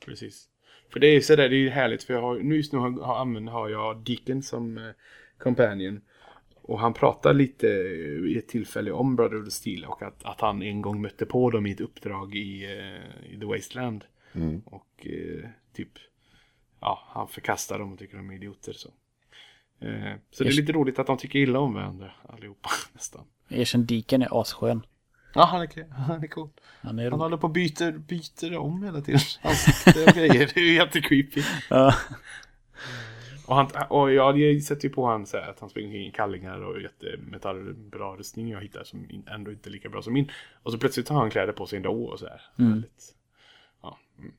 Precis. För det är ju sådär, det är ju härligt för jag har, nu just nu har, har, har jag Deacon som eh, companion. Och han pratar lite eh, i ett tillfälle om Brother of Steel och att, att han en gång mötte på dem i ett uppdrag i, eh, i The Wasteland. Mm. Och eh, typ, ja, han förkastar dem och tycker de är idioter. Så, eh, så det är lite roligt att de tycker illa om varandra allihopa nästan. Erkänn Deacon är asskön. Ja, han är, han är cool. Han är Han håller på och byter, byter om hela tiden. Ansikte och grejer. Det är ju jättecreepy. Ja. Och, han, och jag sätter ju på han så här att han springer omkring i kallingar och jättemetallbra rustning jag hittar som ändå inte är lika bra som min. Och så plötsligt har han kläder på sig ändå och så här. Väldigt, ja. mm.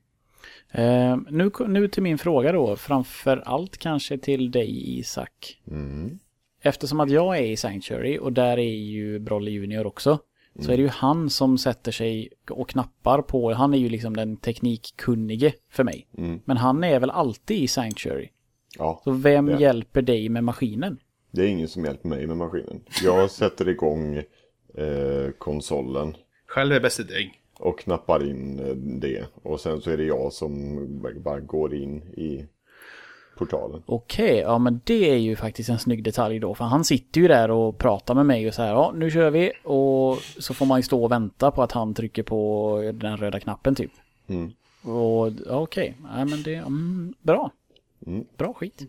Eh, nu, nu till min fråga då. Framför allt kanske till dig Isak. Mm. Eftersom att jag är i Sanctuary och där är ju Brolle Junior också. Så är det ju han som sätter sig och knappar på. Han är ju liksom den teknikkunnige för mig. Mm. Men han är väl alltid i Sanctuary. Ja, Så vem Ja. hjälper dig med maskinen? det är ingen som hjälper mig med maskinen. Jag sätter igång eh, konsolen Själv är bäst i däng. och knappar in eh, det. Och sen så är det jag som bara går in i portalen. Okej, ja men det är ju faktiskt en snygg detalj då. För han sitter ju där och pratar med mig och så här, ja nu kör vi. Och så får man ju stå och vänta på att han trycker på den röda knappen typ. Mm. Och ja, okej, ja men det, mm, bra. Mm. Bra skit.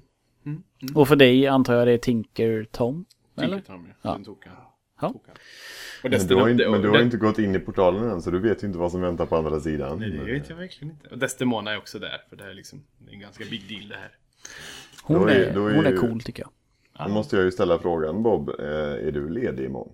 Och för dig antar jag det är Tinker Tom? Eller? Eller? Tom, ja. Ja. Den tog han. Ja. Men du, har inte, men du har inte gått in i portalen än så du vet ju inte vad som väntar på andra sidan. Nej, det vet jag verkligen inte. Och Desdemona är också där. För det här är liksom det är en ganska big deal det här. Hon, Då är- är, då är hon är ju- cool tycker jag. Då måste jag ju ställa frågan Bob, eh, är du ledig imorgon?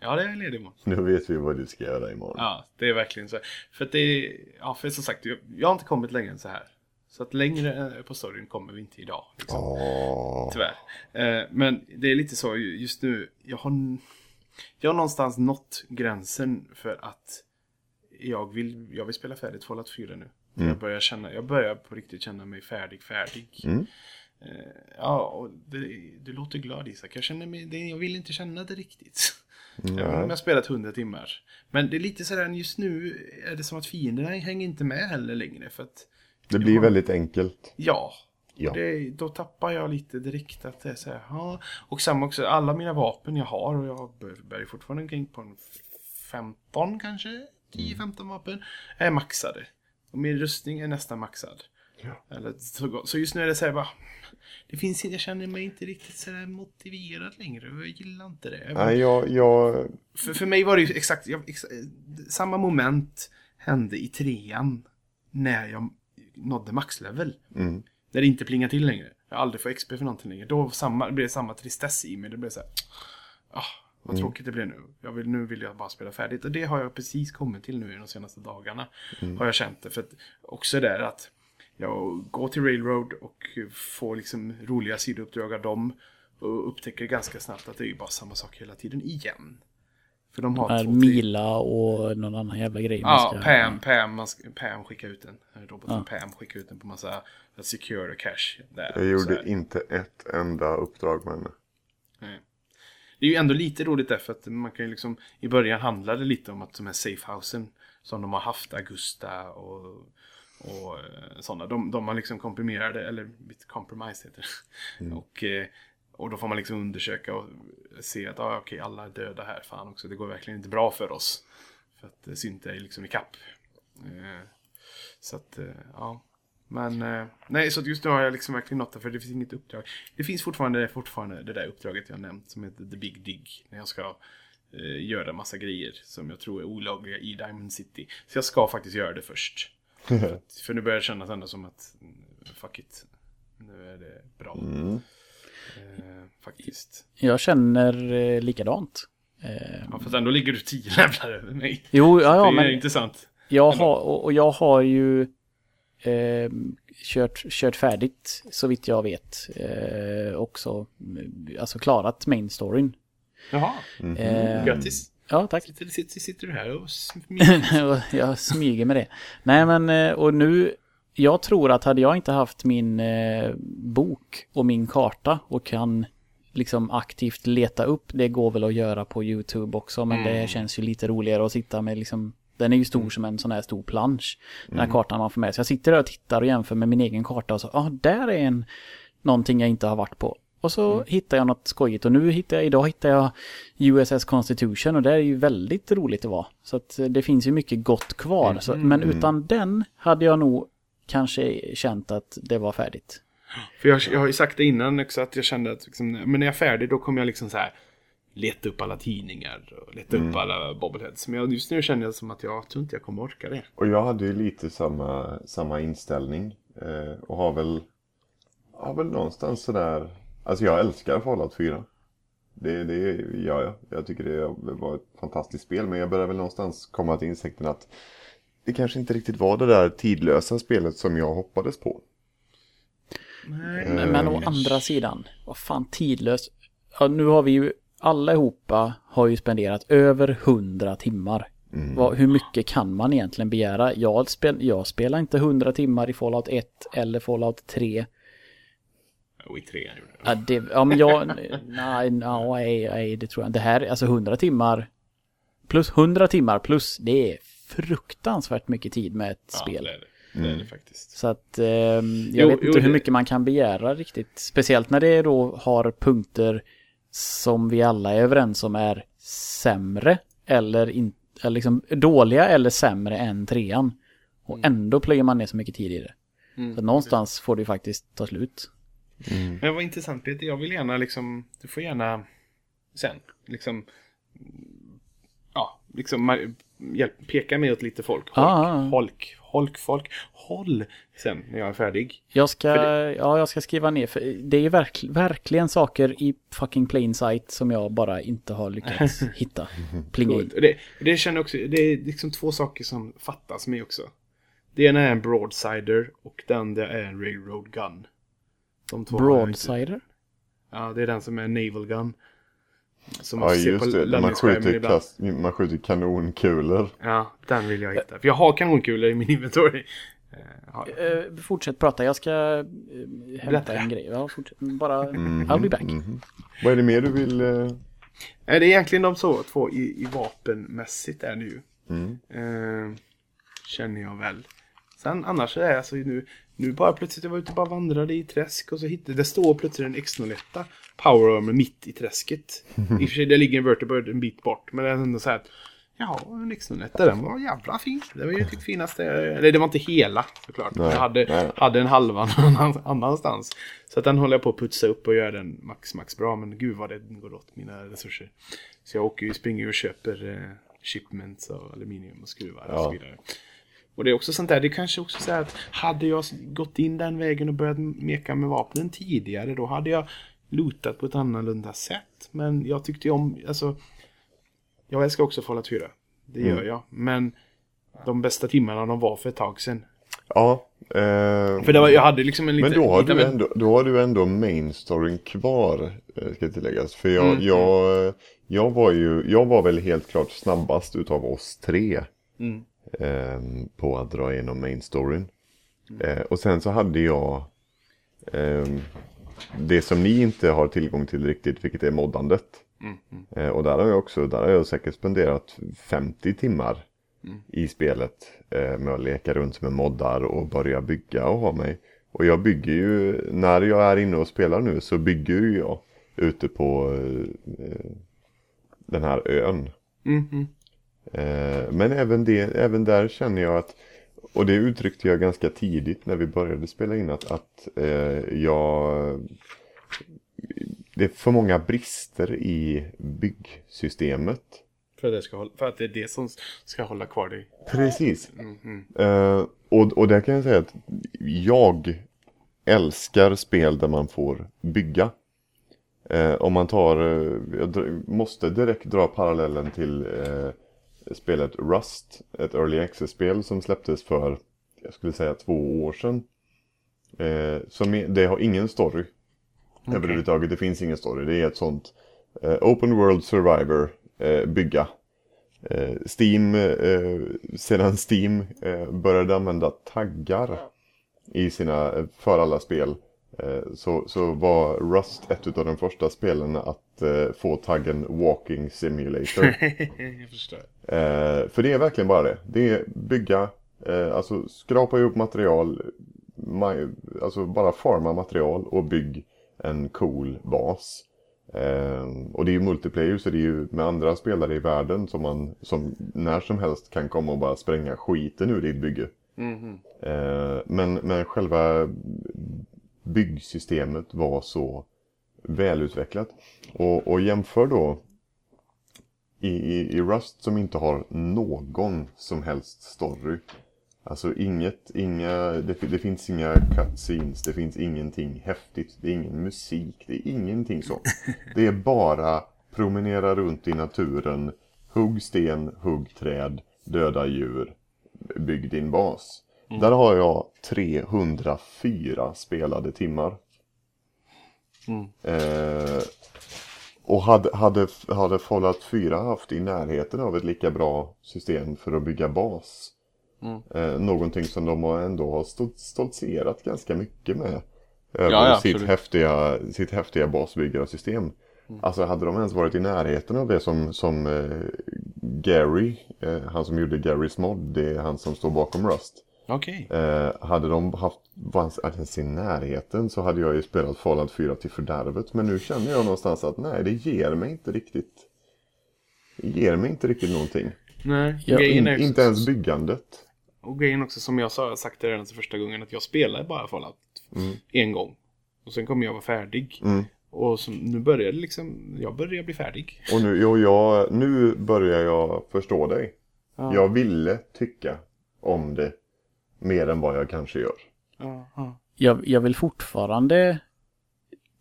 Ja, det är en ledig imorgon. Nu vet vi vad du ska göra imorgon. Ja, det är verkligen så. För att det är, ja för som sagt, jag, jag har inte kommit längre än så här. Så att längre eh, på storyn kommer vi inte idag. Liksom. Åh. Tyvärr. Eh, men det är lite så just nu. Jag har, jag har någonstans nått gränsen för att jag vill, jag vill spela färdigt Fallout 4 nu. Jag, börjar känna, jag börjar på riktigt känna mig färdig, färdig. Mm. Eh, ja, och det, du låter glad Isak. Jag känner mig, det, jag vill inte känna det riktigt. Även om jag har spelat 100 timmar. Men det är lite sådär, just nu är det som att fienderna hänger inte med heller längre. För att, Det blir väldigt enkelt. ja. Ja. Det, då tappar jag lite direkt att det är så här, ja. Och samma också, alla mina vapen jag har och jag bär- fortfarande omkring på en 15 kanske, 10-15 vapen är maxade. Och min rustning är nästan maxad. Ja. Eller så, gott. så just nu är det så här bara... Det finns inte, jag känner mig inte riktigt så här motiverad längre. och Jag gillar inte det. Nej, jag, jag, För, för mig var det ju exakt, jag, ex, samma moment hände i trean när jag nådde maxlevel. mm, När det inte plingar till längre. Jag aldrig får XP för någonting längre. Då samma, blev det samma tristess i mig. Det blev så här, ah, vad tråkigt det blev nu. Jag vill, nu vill jag bara spela färdigt. Och det har jag precis kommit till nu i de senaste dagarna. Har jag känt det. För att också där att jag går till Railroad och får liksom roliga sidouppdrag av dem. Och upptäcker ganska snabbt att det är ju bara samma sak hela tiden igen. För de har Är två, Mila och någon annan jävla grej. Ja, ska- Pam, Pam, man ska, Pam skickar ut den. Roboten Pam skickar ut den på massa secure cache. Där, jag Så gjorde inte ett enda uppdrag med henne. Nej. Det är ju ändå lite roligt därför att man kan ju liksom I början handlade det lite om att de här safehousen Som de har haft, Augusta och Och eh, sådana de, de har liksom komprimerade Eller compromised heter det. Och, eh, och då får man liksom undersöka och se att ah, okej alla är döda här Fan också, det går verkligen inte bra för oss. För att eh, Synta är liksom i kapp. Eh, Så att, ja men eh, nej, så att just nu har jag liksom verkligen nått det för det finns inget uppdrag. Det finns fortfarande, fortfarande det där uppdraget jag nämnt som heter The Big Dig. När jag ska eh, göra massa grejer som jag tror är olagliga i Diamond City. Så jag ska faktiskt göra det först. för, att, för nu börjar det kännas ändå som att mm, fuck it. Nu är det bra. Mm. Eh, faktiskt. Jag känner eh, likadant. Eh, Ja, fast ändå ligger du tio levlar över mig. jo, ja, ja, det är men intressant. jag har, och och jag har ju eh, kört, kört färdigt, så vitt jag vet, eh, också, alltså klarat main storyn. Jaha, Eh, grattis. Ja, tack. Sitter, sitter, sitter du här och smyger? Jag smyger med det. Nej men, eh, och nu, jag tror att hade jag inte haft min eh, bok och min karta och kan liksom aktivt leta upp, det går väl att göra på YouTube också, men det känns ju lite roligare att sitta med liksom, den är ju stor som en sån här stor plansch, den här kartan man får med sig. Jag sitter där och tittar och jämför med min egen karta och så, ja, ah, där är en, någonting jag inte har varit på. Och så hittar jag något skojigt och nu hittar jag, idag hittar jag USS Constitution och det är ju väldigt roligt att vara. Så att eh, det finns ju mycket gott kvar. Så, men utan den hade jag nog kanske känt att det var färdigt. För jag, jag har ju sagt det innan också att jag kände att liksom, men när jag är färdig då kommer jag liksom så här leta upp alla tidningar och leta upp alla bobbleheads. Men just nu känner jag som att jag tror inte jag kommer orka det. Och jag hade ju lite samma, samma inställning. Eh, och har väl, har väl någonstans sådär, alltså jag älskar Fallout 4. Det, det gör jag. Jag tycker det var ett fantastiskt spel. Men jag börjar väl någonstans komma till insikten att det kanske inte riktigt var det där tidlösa spelet som jag hoppades på. Nej. Men, men å andra sidan, vad fan tidlöst. Ja, nu har vi ju allihopa har ju spenderat över 100 timmar. Vad, hur mycket kan man egentligen begära? Jag, spel, jag spelar inte 100 timmar i Fallout 1 eller Fallout 3. Och i trean gjorde jag. Ja, det, ja men jag, nej, nej, nej, det tror jag. Det här, alltså 100 timmar plus 100 timmar plus, det är fruktansvärt mycket tid med ett Ja, spel. det är det. Det är det faktiskt. Så att eh, jag Jo, vet jo, inte hur det- mycket man kan begära riktigt. Speciellt när det då har punkter som vi alla är överens om är sämre eller, in, eller liksom dåliga eller sämre än trean. Och ändå plöjer man ner så mycket tid i det. Så att någonstans får det ju faktiskt ta slut. Men vad intressant Peter, jag vill gärna liksom, du får gärna sen, liksom, ja, liksom hjälp, peka mig åt lite folk. Holk, Ah, ah, ah. holk, holk, folk, håll sen när jag är färdig. Jag ska, För ja, jag ska skriva ner, för det är verk, verkligen saker i fucking plain sight som jag bara inte har lyckats hitta. Plinga. Och Det, det känner också, det är liksom två saker som fattas mig också. Det ena är en broadsider och det andra är en railroad gun. De. Broadsider? Ja, det är den som är naval gun. Som Ja ser just på det, man skjuter, kast, man skjuter kanonkulor. Ja, den vill jag hitta. För jag har kanonkulor i min inventory. Jag. Eh, fortsätt prata, jag ska eh, hämta en grej. Ja, fortsätt. Bara, I'll be back. Mhm. Vad är det mer du vill? Nej, Det är egentligen de så, två i, i vapenmässigt är det ju. Mm. Eh, känner jag väl. Sen annars är det alltså nu, nu bara plötsligt jag var ute och bara vandrade i träsk och så hittade det står plötsligt en X01 Power Armor mitt i träsket. I och för sig det ligger en Vertibird en bit bort men det är ändå så här att Ja, en Nixon-etta. Den var jävla fin. Det var ju typ finaste. Eller det var inte hela såklart. Nej, jag hade, nej. hade en halva någon annanstans. Så att den håller jag på att putsa upp och göra den max, max bra. Men gud vad det går åt mina resurser. Så jag åker ju, springer och köper eh, shipments av aluminium och skruvar och Ja. så vidare. Och det är också sånt där, det kanske också så att hade jag gått in den vägen och börjat meka med vapnen tidigare då hade jag lootat på ett annorlunda sätt. Men jag tyckte ju om, alltså jag älskar också Fallout 4. Det Mm. gör jag. Men de bästa timmarna de var för ett tag sedan. Ja. Eh, För det var, jag hade liksom en liten... men då har, du ändå, då har du ändå main storyn kvar, eh, ska tilläggas. För jag, Mm, jag, jag var ju, jag var väl helt klart snabbast utav oss tre. Mm. Eh, på att dra igenom main storyn. Eh, och sen så hade jag ehm, det som ni inte har tillgång till riktigt, vilket är moddandet. Eh, och där har jag också, där har jag säkert spenderat 50 timmar i spelet eh, med att leka runt med moddar och börja bygga och ha mig. Och jag bygger ju, när jag är inne och spelar nu så bygger ju jag ute på eh, den här ön. Mhm. Eh, Men även, det, även där känner jag att, och det uttryckte jag ganska tidigt när vi började spela in, att, att eh, jag... Det är för många brister i byggsystemet. För, att det ska för att det är det som ska hålla kvar dig. Precis. Mhm. Eh, och, och där kan jag säga att jag älskar spel där man får bygga. Eh, om man tar, jag måste direkt dra parallellen till eh, spelet Rust, ett Early Access-spel som släpptes för, jag skulle säga två år sedan. Eh, som är, det har ingen story överhuvudtaget, det finns ingen story. Det är ett sånt eh, Open World Survivor eh, bygga. Eh, Steam, eh, sedan Steam eh, började använda taggar i sina, för alla spel. Så, så var Rust ett av de första spelen att få taggen Walking Simulator. jag förstår. Eh, för det är verkligen bara det. Det är bygga, eh, alltså skrapa ihop material, ma- alltså bara forma material och bygg en cool bas. Eh, och det är ju multiplayer så det är ju med andra spelare i världen som man som när som helst kan komma och bara spränga skiten ur ditt bygge. Mhm. Eh, men, men själva byggsystemet var så välutvecklat. Och, och jämför då i, i, i Rust som inte har någon som helst story. Alltså inget, inga, det, det finns inga cutscenes, det finns ingenting häftigt, det är ingen musik, det är ingenting sånt. Det är bara promenera runt i naturen, hugg sten, hugg träd, döda djur, bygg din bas. Där har jag 304 spelade timmar. Eh, och hade, hade, hade Fallout 4 haft i närheten av ett lika bra system för att bygga bas. Eh, någonting som de ändå har stolt, stoltserat ganska mycket med. Över Ja, ja, sitt, absolut. häftiga, sitt häftiga basbyggarsystem. Alltså hade de ens varit i närheten av det som, som eh, Gary, eh, han som gjorde Garys mod, det är han som står bakom Rust. Okej. Eh, hade de haft ens i närheten så hade jag ju spelat Fallout 4 till fördärvet. Men nu känner jag någonstans att nej, det ger mig inte riktigt. Det ger mig inte riktigt någonting. Nej, Ja, grejen In, också, inte ens byggandet. Och grejen också som jag sa, sagt det redan till första gången, att jag spelar bara Fallout en gång. Och sen kommer jag vara färdig. Mm. Och så, nu börjar det liksom, jag börjar bli färdig. Och nu, jo, jag, nu börjar jag förstå dig. Ja. Jag ville tycka om det mer än vad jag kanske gör. Ja, ja. Jag, jag vill fortfarande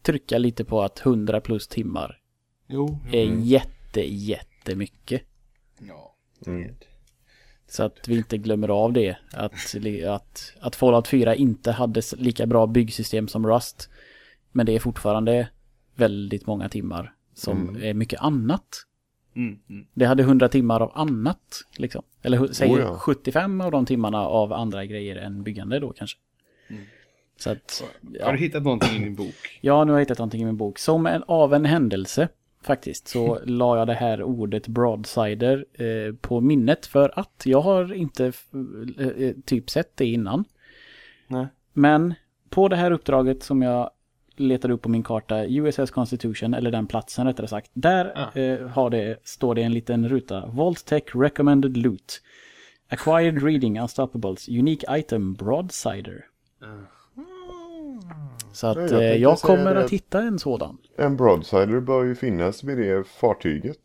trycka lite på att 100 plus timmar Jo. är jätte, jättemycket. Ja. Mm. Så att vi inte glömmer av det. Att, att, att Fallout 4 inte hade lika bra byggsystem som Rust. Men det är fortfarande väldigt många timmar som är mycket annat. Mm, mm. Det hade 100 timmar av annat, liksom. Eller hu- säg Oh ja. 75 av de timmarna av andra grejer än byggande då kanske. Så att, Har ja. du hittat någonting i din bok? ja, nu har jag hittat någonting i min bok. Som en, av en händelse faktiskt så la jag det här ordet broadsider eh, på minnet för att jag har inte eh, eh, typ sett det innan. Nej. Men på det här uppdraget som jag letade upp på min karta USS Constitution, eller den platsen rättare sagt. Där Ah. eh, har det, står det en liten ruta. Vault Tech Recommended Loot. Acquired Reading Unstoppables. Unique Item Broadsider. Så att Ja, jag jag, tänkte eh, jag kommer att att- hitta en sådan. En broadsider bör ju finnas vid det fartyget.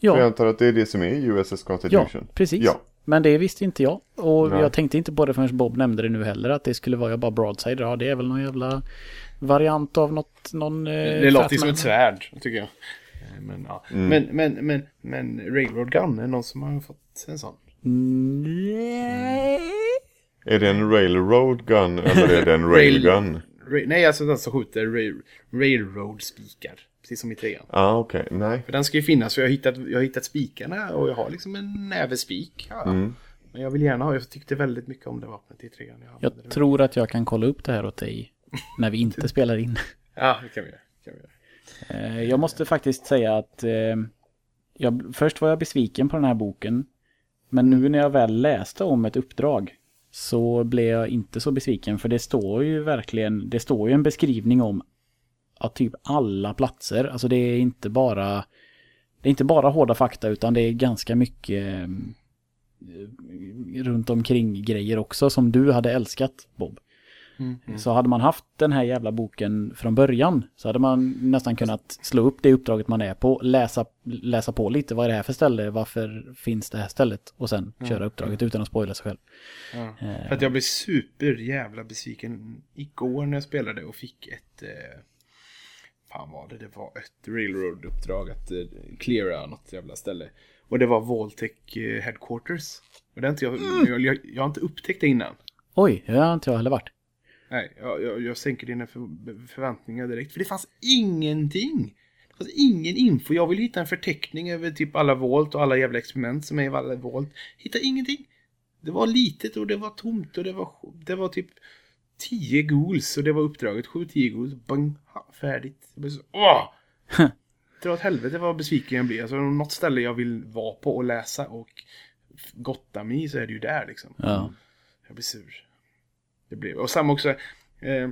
För jag Ja, antar att det är det som är USS ja Constitution. precis. Ja. Men det visste inte jag. Och Nej. jag tänkte inte på det förrän Bob nämnde det nu heller. Att det skulle vara jag bara broadside. Ja, det är väl någon jävla variant av något. Någon, eh, Det låter ju som ett svärd, tycker jag. Eh, Men, ja. men, men, men, men Railroad Gun, är det någon som har fått en sån? Nej. Är det en railroad gun eller är det en railgun? Ra- nej, alltså den som skjuter rail, Railroad-spikar. Precis som i trean. Ja, ah, okej. Nej. För den ska ju finnas, för jag har hittat, jag har hittat spikarna och jag har liksom en näve spik. Ja. Mm. Men jag vill gärna ha, jag tyckte väldigt mycket om det vapnet i trean. Jag Jag det. tror att jag kan kolla upp det här åt dig. När vi inte spelar in. Ja, det kan vi göra. Kan vi. Eh, Jag måste faktiskt säga att eh, jag, först var jag besviken på den här boken. Men nu när jag väl läste om ett uppdrag så blev jag inte så besviken. För det står ju verkligen, det står ju en beskrivning om att typ alla platser. Alltså det är inte bara, det är inte bara hårda fakta utan det är ganska mycket eh, runt omkring grejer också som du hade älskat Bob. Så hade man haft den här jävla boken från början så hade man nästan kunnat slå upp det uppdraget man är på, läsa, läsa på lite, vad är det här för ställe, varför finns det här stället och sen köra uppdraget utan att spoila sig själv. Ja. För att jag blev super jävla besviken igår när jag spelade och fick ett... Eh, fan vad det, det var ett railroad-uppdrag att eh, cleara något jävla ställe. Och det var Voltec eh, Headquarters. Och det inte jag, jag, jag, jag har inte upptäckt det innan. Oj, det har inte jag heller varit. Nej, jag, jag, jag sänker dina för, förväntningar direkt. För det fanns ingenting. Det fanns ingen info. Jag vill hitta en förteckning över typ alla volt och alla jävla experiment som är i alla volt. Hitta ingenting. Det var litet och det var tomt och det var, det var typ 10 ghouls och det var uppdraget. 7-10 ghouls. Bang, ha, färdigt. Jag blev så, åh! Dra åt helvete vad besviken jag blir. Alltså något ställe jag vill vara på och läsa och gotta mig så är det ju där liksom. Ja. Jag blir sur. Det blev, och samma också, eh,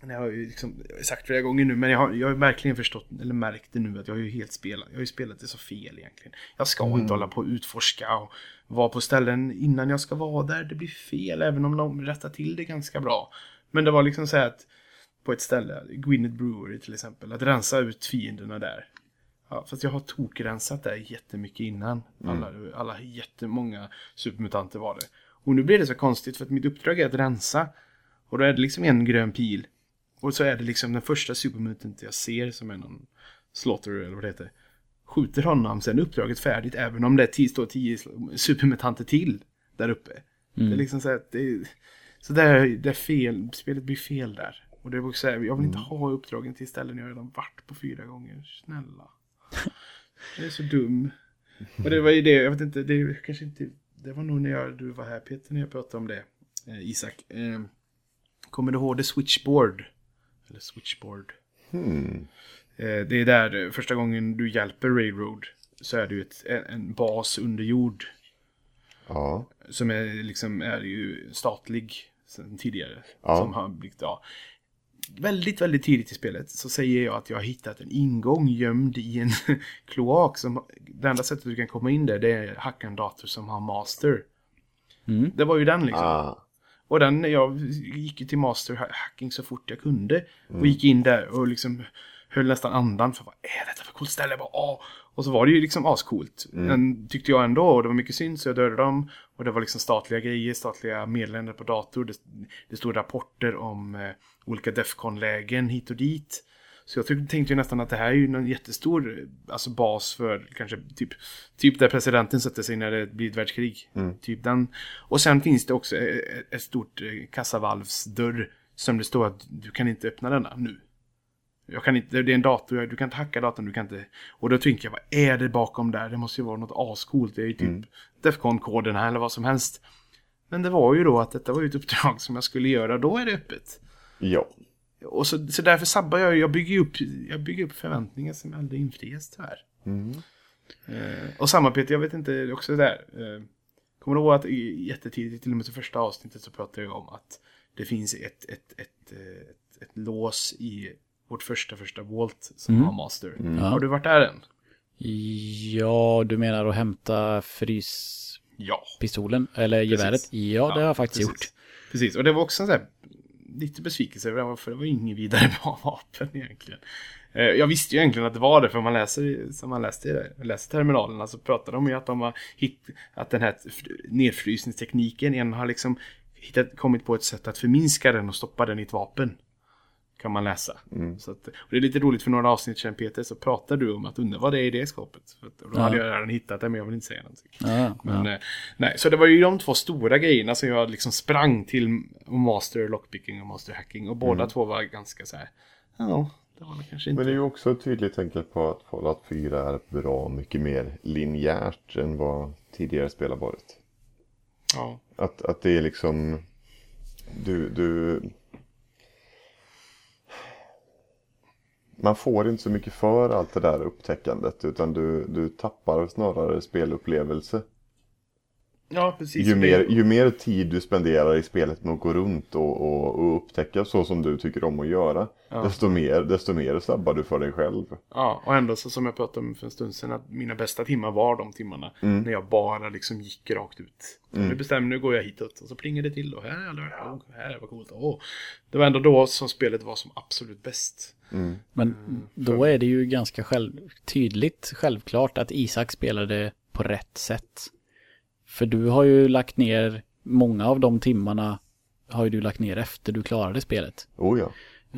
det har jag ju liksom sagt flera gånger nu, men jag har, jag har verkligen förstått, eller märkt det nu, att jag har ju helt spelat, jag har ju spelat det så fel egentligen. Jag ska inte hålla på och utforska och vara på ställen innan jag ska vara där, det blir fel, även om de rättar till det ganska bra. Men det var liksom så här att, på ett ställe, Gwyneth Brewery till exempel, att rensa ut fienderna där. Ja, fast jag har tokrensat där jättemycket innan. Alla, alla jättemånga supermutanter var det. Och nu blir det så konstigt för att mitt uppdrag är att rensa. Och då är det liksom en grön pil. Och så är det liksom den första supermutant jag ser som är någon slaughter eller vad det heter. Skjuter honom, sen är uppdraget färdigt även om det är tio, står tio supermutanter till där uppe. Det är liksom så att det är, så där, det är fel, spelet blir fel där. Och det är också så här, jag vill inte ha uppdragen till ställen jag redan varit på fyra gånger. Snälla. Jag är så dum. Och det var ju det, jag vet inte, det kanske inte, det var nog när jag, du var här Peter när jag pratade om det. Eh, Isak. Eh, kommer du ihåg The Switchboard? Eller Switchboard. Hmm. Eh, det är där eh, första gången du hjälper Railroad så är det ju ett, en, en bas under jord. Ja. Som är liksom är ju statlig sen tidigare. Ja. Som har blivit, ja. Väldigt, väldigt tidigt i spelet så säger jag att jag har hittat en ingång gömd i en kloak. Som, det enda sättet du kan komma in där det är hacka en dator som har master. Mm. Det var ju den liksom. Ah. Och den, jag gick ju till master hacking så fort jag kunde. Och gick in där och liksom höll nästan andan för vad är detta för coolt ställe? Bara, Åh! Och så var det ju liksom ascoolt. Men tyckte jag ändå, och det var mycket synd så jag dödade dem. Och det var liksom statliga grejer, statliga meddelanden på dator. Det, det stod rapporter om eh, olika Defcon-lägen hit och dit. Så jag tyck, tänkte ju nästan att det här är ju en jättestor eh, alltså bas för kanske typ, typ där presidenten sätter sig när det blir ett världskrig. Typ den. Och sen finns det också eh, ett stort eh, kassavalvsdörr som det står att du kan inte öppna denna nu. Jag kan inte, det är en dator, du kan inte hacka datorn, du kan inte... Och då tänker jag, vad är det bakom där? Det måste ju vara något ascoolt. Det är ju typ Defcon-koderna eller vad som helst. Men det var ju då att detta var ju ett uppdrag som jag skulle göra, då är det öppet. Ja. Och så, så därför sabbar jag, jag bygger upp, jag bygger upp förväntningar som aldrig infrias tyvärr. Eh, och samma Peter, jag vet inte, också där. Eh, kommer du ihåg att jättetidigt, till och med till första avsnittet så pratade jag om att det finns ett, ett, ett, eh, ett, ett lås i vårt första första Vault som har Master. Ja. Har du varit där än? Ja, du menar att hämta fryspistolen? Ja. Eller geväret? Ja, det har jag faktiskt precis. gjort. Precis, och det var också en sån här lite besvikelse över det, för det var inget vidare bra vapen egentligen. Eh, Jag visste ju egentligen att det var det, för man läser, som man läste, läser terminalerna så pratar de ju att de har hitt, att den här nedfrysningstekniken, en har liksom hittat, kommit på ett sätt att förminska den och stoppa den i ett vapen. Kan man läsa. Så att, och det är lite roligt för några avsnitt sedan Peter så pratar du om att undra vad det är i det skåpet. För att, och då Ja. hade jag redan hittat det men jag vill inte säga någonting. Ja, Men, ja. eh, nej, så det var ju de två stora grejerna som jag liksom sprang till Master Lockpicking och Master Hacking. Och båda två var ganska så här. Ja, det var väl kanske inte. Men det är ju också ett tydligt tecken på att Fallout 4 är bra mycket mer linjärt än vad tidigare spel har varit. Ja. Att, att det är liksom... Du, du... Man får inte så mycket för allt det där upptäckandet utan du, du tappar snarare spelupplevelse ja, precis. Ju mer, ju mer tid du spenderar i spelet med att gå runt och, och, och upptäcka så som du tycker om att göra. Desto, mer, desto mer sabbar du för dig själv. Ja, och ändå så som jag pratade om för en stund sedan att mina bästa timmar var de timmarna när jag bara liksom gick rakt ut. Nu bestämmer nu går jag hitåt och så plingar det till och här är jag oh, här var coolt. Åh. Det var ändå då som spelet var som absolut bäst. Men då är det ju ganska själv, tydligt, självklart att Isak spelade på rätt sätt. För du har ju lagt ner, många av de timmarna har ju du lagt ner efter du klarade spelet. Oh ja.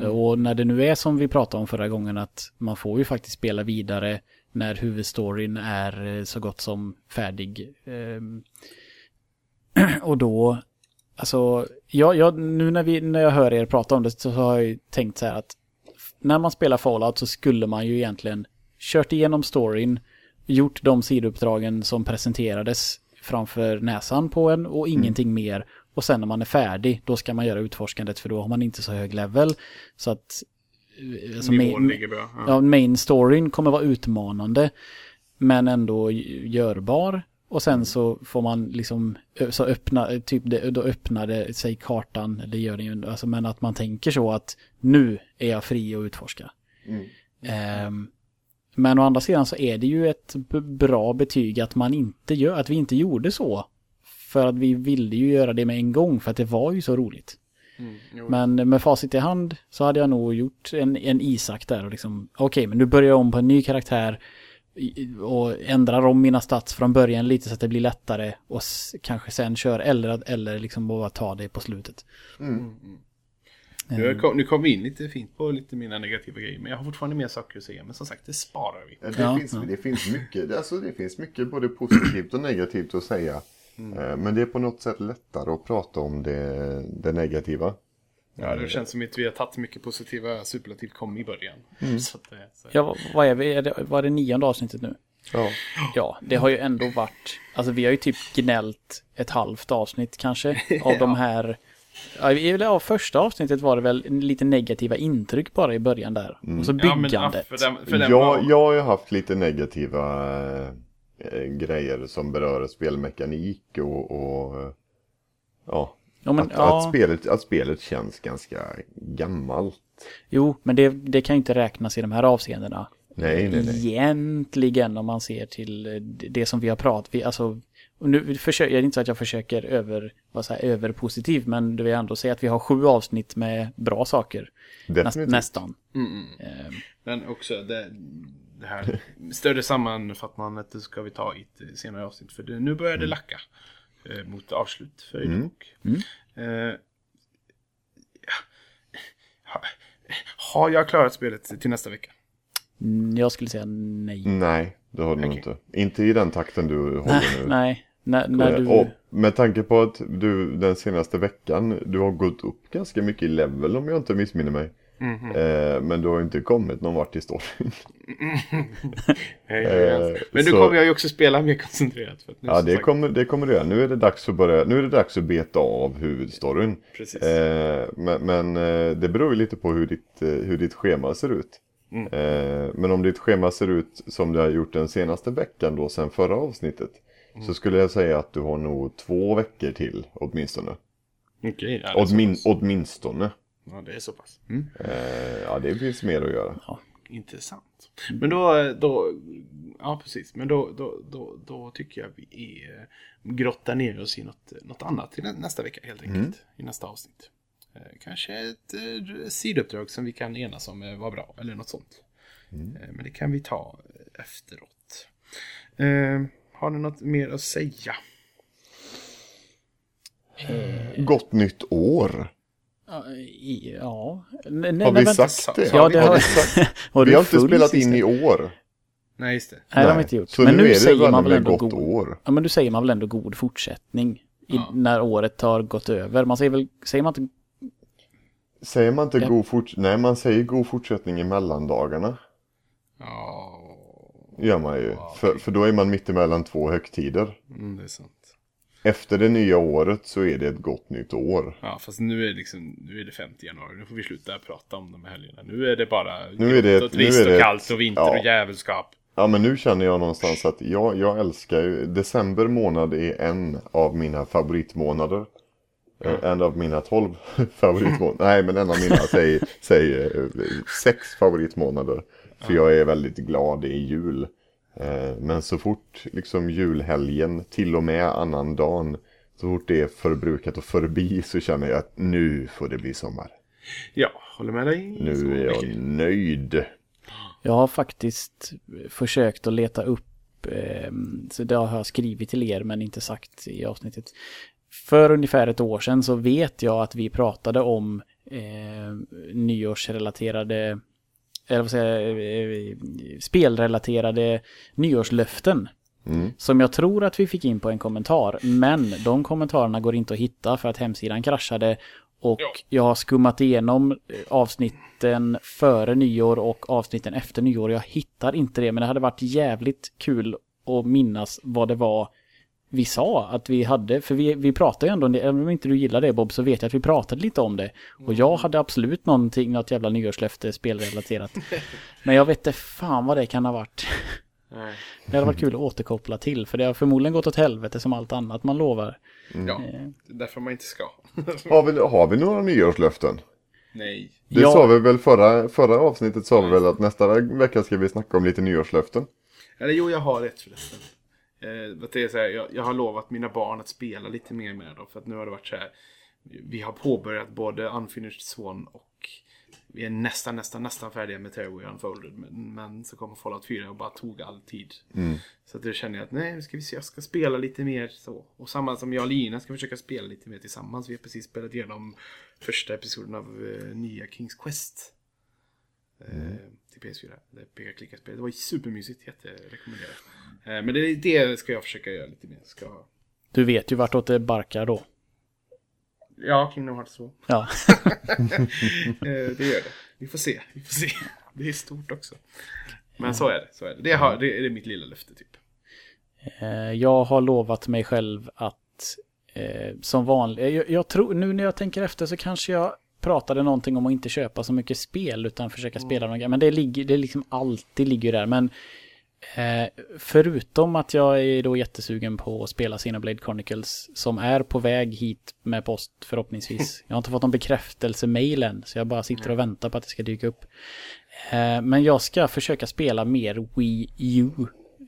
Och när det nu är som vi pratade om förra gången att man får ju faktiskt spela vidare när huvudstoryn är eh, så gott som färdig. Ehm, Och då, alltså, jag, jag, nu när, vi, när jag hör er prata om det så har jag ju tänkt så här att när man spelar Fallout så skulle man ju egentligen kört igenom storyn, gjort de sidouppdragen som presenterades framför näsan på en och ingenting mer. Och sen när man är färdig, då ska man göra utforskandet för då har man inte så hög level. Så att... eh, Alltså, Nivån main- ligger bra. Ja. ja, main storyn kommer vara utmanande. Men ändå görbar. Och sen så får man liksom, så öppna, typ det, då öppnade sig kartan, det gör den ju, alltså, men att man tänker så att nu är jag fri att utforska. Ehm, men å andra sidan så är det ju ett bra betyg att man inte gör, att vi inte gjorde så. För att vi ville ju göra det med en gång för att det var ju så roligt. Mm. Men med facit i hand så hade jag nog gjort en, en Isak där och liksom, okej men nu börjar jag om på en ny karaktär och ändrar om mina stats från början lite så att det blir lättare och s- kanske sen kör eller, eller liksom bara ta det på slutet. Nu, kom, nu kom vi in lite fint på lite mina negativa grejer. Men jag har fortfarande mer saker att säga. Men som sagt, det sparar vi. Det, Ja, finns, ja. det, finns mycket, alltså det finns mycket både positivt och negativt att säga. Eh, Men det är på något sätt lättare att prata om det, det negativa. Ja, det känns som att vi har tagit mycket positiva superlativ kom i början. Så att, det- så. Ja, vad- är vi? Är det, var det nionde avsnittet nu? Ja. Ja, det har ju ändå varit, alltså vi har ju typ gnällt ett halvt avsnitt kanske av de här, ja, första avsnittet var det väl lite negativa intryck bara i början där. Och så Ja, men, byggandet. ja, för den, för den Jag, var, jag har ju haft lite negativa eh, grejer som berör spelmekanik och, och ja, ja, men, att, ja, att, spelet, att spelet känns ganska gammalt. Jo, men det, det kan ju inte räknas i de här avseendena. Nej, nej, nej. Egentligen om man ser till eh, det som vi har pratat, vi, alltså, och nu försöker, jag är inte så att jag försöker över, vad säger, överpositiv, men det vill jag ändå säga att vi har sju avsnitt med bra saker. Näst, nästan. mm, mm. Eh, men också det, det här större sammanfattmandet ska vi ta i ett senare avsnitt. För det, nu börjar det lacka eh, mot avslut för Mm. bok. Eh, ha, har jag klarat spelet till nästa vecka? mm, jag skulle säga nej. Nej, det har du Okej. inte. Inte i den takten du håller nu. Nej, när, när du... Och med tanke på att du den senaste veckan, du har gått upp ganska mycket i level om jag inte missminner mig. Mhm. Eh, men du har inte kommit någon vart i storyn. Eh, men nu så- kommer jag ju också spela mer koncentrerat. För att nu, Ja, det sagt- kommer, det kommer du göra. Nu är det dags att börja, nu är det dags att beta av huvudstoryn. Precis. Eh, men men eh, det beror ju lite på hur ditt, eh, hur ditt schema ser ut. Mm. Eh, men om ditt schema ser ut som det har gjort den senaste veckan då, sen förra avsnittet. Mm. Så skulle jag säga att du har nog två veckor till åtminstone. Okej, ja, Åtmin, åtminstone. Ja, det är så pass. Mm. Eh, ja, det finns mer att göra. Intressant. Men då, då ja precis, men då, då, då, då tycker jag vi är, grottar ner oss i något, något annat till nästa vecka helt enkelt. I nästa avsnitt. Eh, kanske ett eh, sidouppdrag som vi kan enas om var bra, eller något sånt. Eh, men det kan vi ta eh, efteråt. Eh, har ni något mer att säga? Gott nytt år. Ja. Nej, nej, Har vi vänta. sagt det? Ja, det har har vi sagt. Har Vi har inte spelat in i år. Nej, just det. Nej, det har vi inte gjort. Så men nu nu, säger man väl ändå gott god. år. Ja, men nu säger man väl ändå god fortsättning. I, Ja. När året har gått över. Man säger väl, säger man inte... Säger man inte Ja. god fortsättning? Nej, man säger god fortsättning i mellandagarna. Ja, Gör man ju. Ja, För, för då är man mitt emellan två högtider. mm, det är sant. Efter det nya året så är det ett gott nytt år. Ja, fast nu är det liksom, nu är det 5 januari. Nu får vi sluta prata om de här helgerna. Nu är det bara Nu är det- och trist nu är det- och kallt och vinter ja. och jävelskap. Ja men nu känner jag någonstans att jag, jag älskar ju, december månad är en av mina favoritmånader. Eh, En av mina tolv favoritmånader, nej men en av mina, säg, säg eh, sex favoritmånader. För jag är väldigt glad i jul. Eh, Men så fort liksom julhelgen, till och med annan dagen, så fort det är förbrukat och förbi så känner jag att nu får det bli sommar. Ja, håller med dig. Nu är jag nöjd. Jag har faktiskt försökt att leta upp, eh, så det har jag skrivit till er men inte sagt i avsnittet. För ungefär ett år sedan så vet jag att vi pratade om eh, nyårsrelaterade, eller vad säger jag, eh, spelrelaterade nyårslöften. Mm. Som jag tror att vi fick in på en kommentar. Men de kommentarerna går inte att hitta för att hemsidan kraschade. Och Ja. jag har skummat igenom eh, avsnitten före nyår och avsnitten efter nyår. Jag hittar inte det, men det hade varit jävligt kul att minnas vad det var vi sa att vi hade. För vi, vi pratade ju ändå, om det, även om inte du gillar det Bob, så vet jag att vi pratade lite om det. Och jag hade absolut någonting, något jävla nyårslöfte spelrelaterat. men jag vet inte fan vad det kan ha varit. Nej. Det hade varit kul att återkoppla till, för det har förmodligen gått åt helvete som allt annat man lovar. Ja, Eh, därför man inte ska. Har vi, har vi några nyårslöften? Nej. Det Ja. sa vi väl förra, förra avsnittet sa vi väl att nästa vecka ska vi snacka om lite nyårslöften. Eller jo, jag har ett förresten. Eh, att det är så här, jag, jag har lovat mina barn att spela lite mer med dem. För att nu har det varit så här. Vi har påbörjat både Unfinished Swan och vi är nästan, nästan, nästan färdiga med Terraway Unfolded. Men, men så kom Fallout 4 och bara tog all tid. Så att då känner jag att nej, nu ska vi se, jag ska spela lite mer så. Och samma som jag och Lina ska försöka spela lite mer tillsammans. Vi har precis spelat igenom första episoden av eh, nya Kings Quest. Eh, till PS4. Det peka-klicka-spel. Det var supermysigt, jätterekommenderat. Eh, men det, det ska jag försöka göra lite mer. Ska... Du vet ju vartåt det barkar då. Ja, Kingdom Hearts 2. Ja. Eh, det gör det. Vi får se, vi får se. Det är stort också. Men så är det, så är det. Det, har, det, är mitt lilla löfte typ. Eh, Jag har lovat mig själv att som vanligt, jag, jag tror, nu när jag tänker efter så kanske jag pratade någonting om att inte köpa så mycket spel utan försöka spela några Men det ligger, det liksom alltid ligger där. Men eh, förutom att jag är då jättesugen på att spela Xenoblade Chronicles som är på väg hit med post förhoppningsvis. Jag har inte fått någon bekräftelse-mail än så jag bara sitter och väntar på att det ska dyka upp. Eh, Men jag ska försöka spela mer Wii U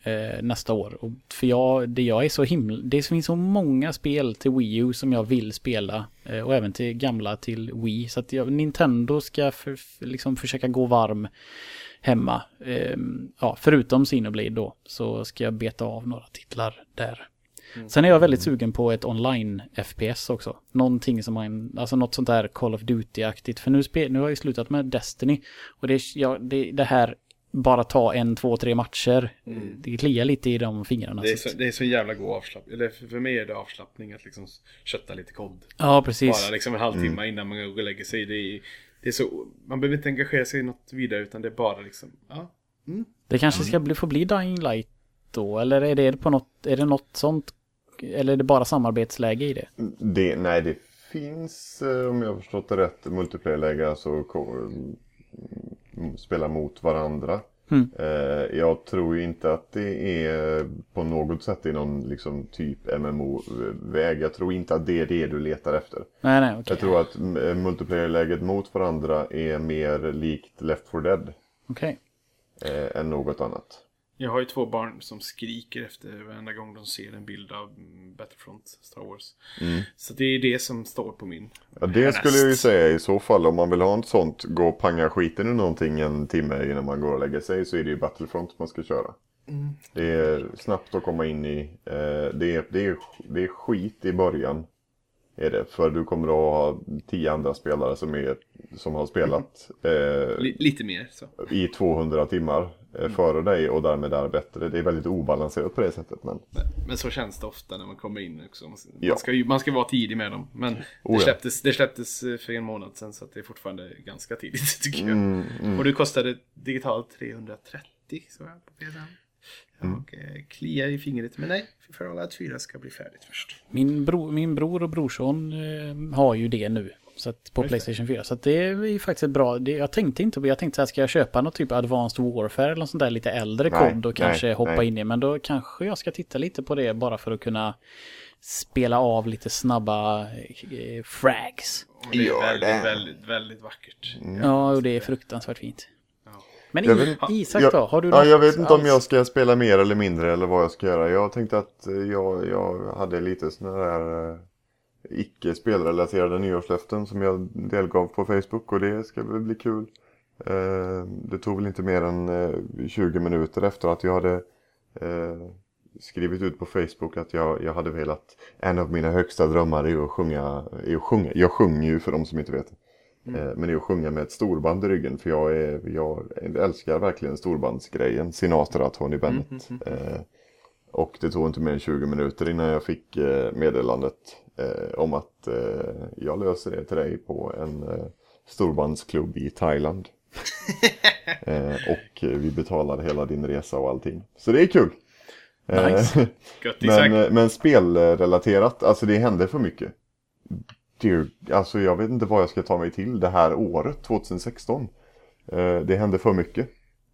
eh, nästa år. Och för jag, det jag är så himla... Det finns så många spel till Wii U som jag vill spela. Eh, och även till gamla till Wii. Så att jag, Nintendo ska för, liksom försöka gå varm hemma. Eh, ja, förutom Xenoblade då. Så ska jag beta av några titlar där. Sen är jag väldigt sugen på ett online FPS också. Någonting som en, alltså något sånt där Call of Duty-aktigt. För nu, spel, nu har jag slutat med Destiny. Och det, är- ja, det, det här, bara ta en, två, tre matcher. Det kliar lite i de fingrarna. Det är så så, det är så jävla god avslappning. Eller för, för mig är det avslappning att liksom kötta lite kod. ja, precis. Bara liksom en halvtimme innan man går och lägger sig. Det är, det är så, man behöver inte engagera sig i något vidare utan det är bara liksom, ja. Det kanske ska bli, få bli Dying Light då. Eller är det på något, är det något sånt? Eller är det bara samarbetsläge i det? Det, nej, det finns, eh, om jag har förstått det rätt, multiplayer-läge, alltså spela mot varandra. Mm. Eh, jag tror ju inte att det är på något sätt i någon liksom, typ MMO-väg. Jag tror inte att det är det du letar efter. Nej, nej, okej. Jag tror att eh, multiplayer-läget mot varandra är mer likt Left 4 Dead Okej. eh, än något annat. Jag har ju två barn som skriker efter varenda gång de ser en bild av mm, Battlefront Star Wars. Så det är det som står på min. Ja, det skulle jag ju säga i så fall. Om man vill ha ett sånt, gå och panga skiten ur någonting en timme innan man går och lägger sig så är det ju Battlefront man ska köra. Det är snabbt att komma in i. Eh, det, är, det, är, det är skit i början. Är det. För du kommer att ha tio andra spelare som, är, som har spelat eh, Li- lite mer så. i 200 timmar eh, före dig och därmed är bättre. Det är väldigt obalanserat på det sättet. Men Men, men så känns det ofta när man kommer in också. Man, Ja. man, ska, ju, man ska vara tidig med dem. Men Oh, det, ja. släpptes, det släpptes eh, för en månad sedan så att det är fortfarande ganska tidigt tycker jag. Mm, Och det kostade digitalt 330 så jag på PSN. Mm. Och eh, kliar i fingret. Men nej, Fallout 4 ska bli färdigt först. Min, bro, min bror och brorson eh, har ju det nu. Så att på Playstation 4. Så att det är ju faktiskt ett bra. Det, jag tänkte inte på Jag tänkte så här, ska jag köpa något typ Advanced Warfare eller något sånt där lite äldre Nej, kod och nej, kanske hoppa nej. in i. Men då kanske jag ska titta lite på det bara för att kunna spela av lite snabba eh, frags. Och det är Gör väldigt, det. väldigt, väldigt vackert. Ja, och det är fruktansvärt fint. Ja. Men Jag I, vet inte- Isak jag, då? Har du ja, jag vet inte om alls? jag ska spela mer eller mindre eller vad jag ska göra. Jag tänkte att eh, jag, jag hade lite sådana där eh, icke spelrelaterade nyårslöften som jag delgav på Facebook och det ska väl bli kul. Eh, det tog väl inte mer än eh, 20 minuter efter att jag hade eh, skrivit ut på Facebook att jag, jag hade velat, en av mina högsta drömmar är att sjunga, är att sjunga. jag sjunger ju för de som inte vet. Eh, Men det är att sjunga med ett storband i ryggen för jag, är, jag älskar verkligen storbandsgrejen. Sinatra, Tony Bennett. Eh, och det tog inte mer än 20 minuter innan jag fick eh, meddelandet eh, om att eh, jag löser det till dig på en eh, storbandsklubb i Thailand. eh, och vi betalar hela din resa och allting. Så det är kul. Eh, Nice. Gött men, eh, men spelrelaterat, alltså det händer för mycket. Dear, alltså jag vet inte vad jag ska ta mig till det här året, 2016. Eh, det händer för mycket.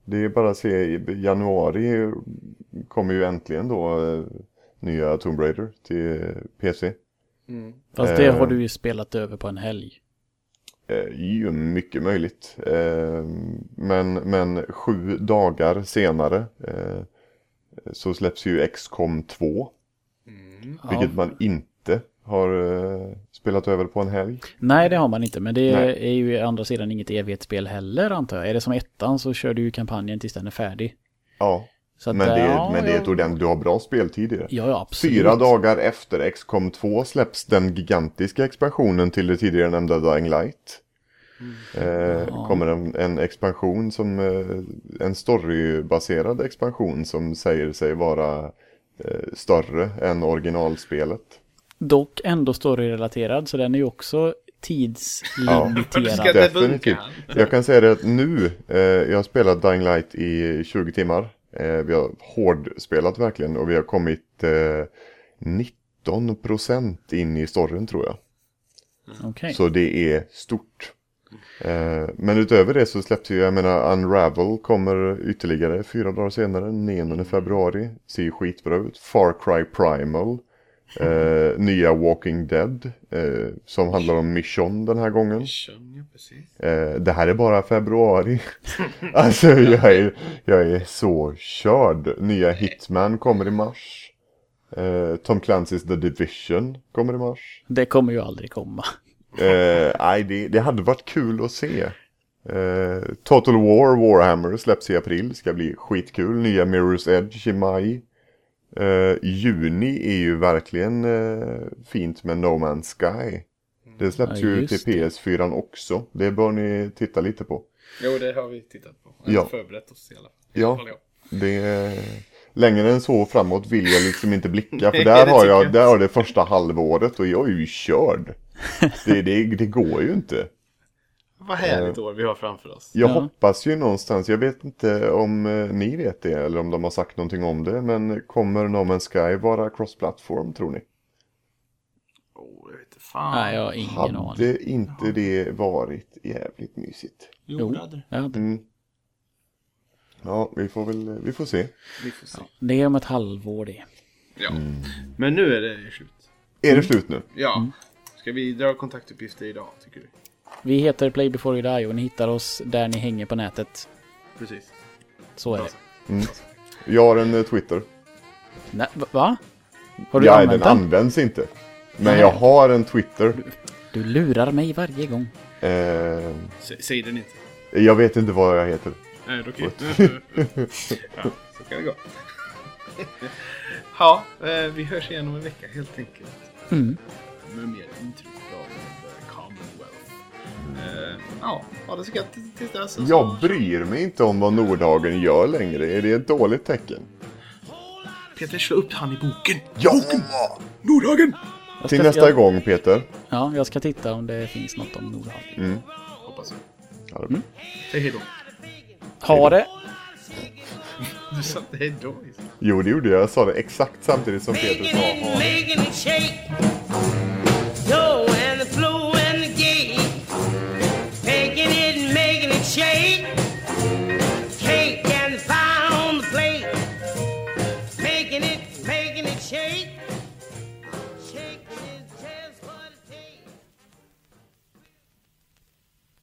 Det är bara att se, i januari kommer ju äntligen då nya Tomb Raider till PC. Mm. Fast det Eh. har du ju spelat över på en helg. Eh, ju mycket möjligt. Eh, men, men sju dagar senare eh, så släpps ju XCOM 2. Mm. Vilket Ja. man inte har eh, spelat över på en helg. Nej, det har man inte. Men det Nej. är ju å andra sidan inget evighetsspel heller antar jag. Är det som ettan så kör du ju kampanjen tills den är färdig. Ja, att, men, det, ja, men det är ja. ett ordentligt, du har bra speltid i det. Ja, ja. Fyra dagar efter XCOM 2 släpps den gigantiska expansionen till det tidigare nämnda Dying Light. Eh, kommer en, en expansion som, eh, en storybaserad expansion som säger sig vara eh, större än originalspelet. Dock ändå storyrelaterad, så den är ju också tidslimiterad. Det Definitivt. Jag kan säga det att nu, eh, jag har spelat Dying Light i 20 timmar. Eh, vi har hårdspelat verkligen och vi har kommit eh, 19% in i storyn tror jag. Okej. Så det är stort. Eh, men utöver det så släppte ju, jag menar Unravel kommer ytterligare fyra dagar senare, 9 februari. Ser skitbra ut. Far Cry Primal. Eh, nya Walking Dead. Eh, som handlar om mission den här gången. Kön, ja, precis. Eh, det här är bara februari. alltså jag är, jag är så körd. Nya Hitman kommer i mars. Eh, Tom Clancy's The Division kommer i mars. Det kommer ju aldrig komma. Eh, nej, det, det hade varit kul att se. Eh, Total War Warhammer släpps i april. Ska bli skitkul. Nya Mirror's Edge i maj. Eh, juni är ju verkligen eh, fint med No Man's Sky. Det släpps Ja, ju till PS4 också. Det bör ni titta lite på. Jo, det har vi tittat på. Ja. Ja. förberett oss i alla fall. Ja. Det, längre än så framåt vill jag liksom inte blicka. För där har jag där har det första halvåret och jag är ju körd. Det, det, det går ju inte. Vad härligt år vi har framför oss. Jag Ja. hoppas ju någonstans, jag vet inte om eh, ni vet det eller om de har sagt någonting om det. Men kommer No Man's Sky vara cross-platform tror ni? Oh, jag vet inte fan. Nej, jag har ingen aning. Hade inte det varit jävligt mysigt? Jo, Jo. det hade det. Ja, Mm. Ja, vi får väl, vi får se. Vi får se. Det är om ett halvår det. Ja. Men nu är det slut. Är det slut nu? Ja. Ska vi dra kontaktuppgifter idag, tycker du? Vi heter Play before you die och ni hittar oss där ni hänger på nätet. Precis. Så är det. Jag har en eh, Twitter. Nej, va-? Har du Ja, använt den den? används inte. Men Nej. jag har en Twitter. Du lurar mig varje gång. Eh, säg den inte. jag vet inte vad jag heter. Nej, okej. ja, så kan det gå. ja, eh, vi hörs igen om en vecka helt enkelt. Mm. Med mer intryck. Eh, ja, ha det så gött tills- dess. Jag bryr mig inte om vad Nordhagen gör längre. Är det ett dåligt tecken? Peter, slå upp han i boken. Ja! Nordhagen! Jag Till ska- nästa jag, gång Peter. Ja, jag ska titta om det finns något om Nordhagen. Hoppas jag. Ja, det blir- Säg hej då. Ha det! Du sa inte hej då. Isa. Jo, det gjorde jag. Jag sa det exakt samtidigt som Peter sa. ha det. shade.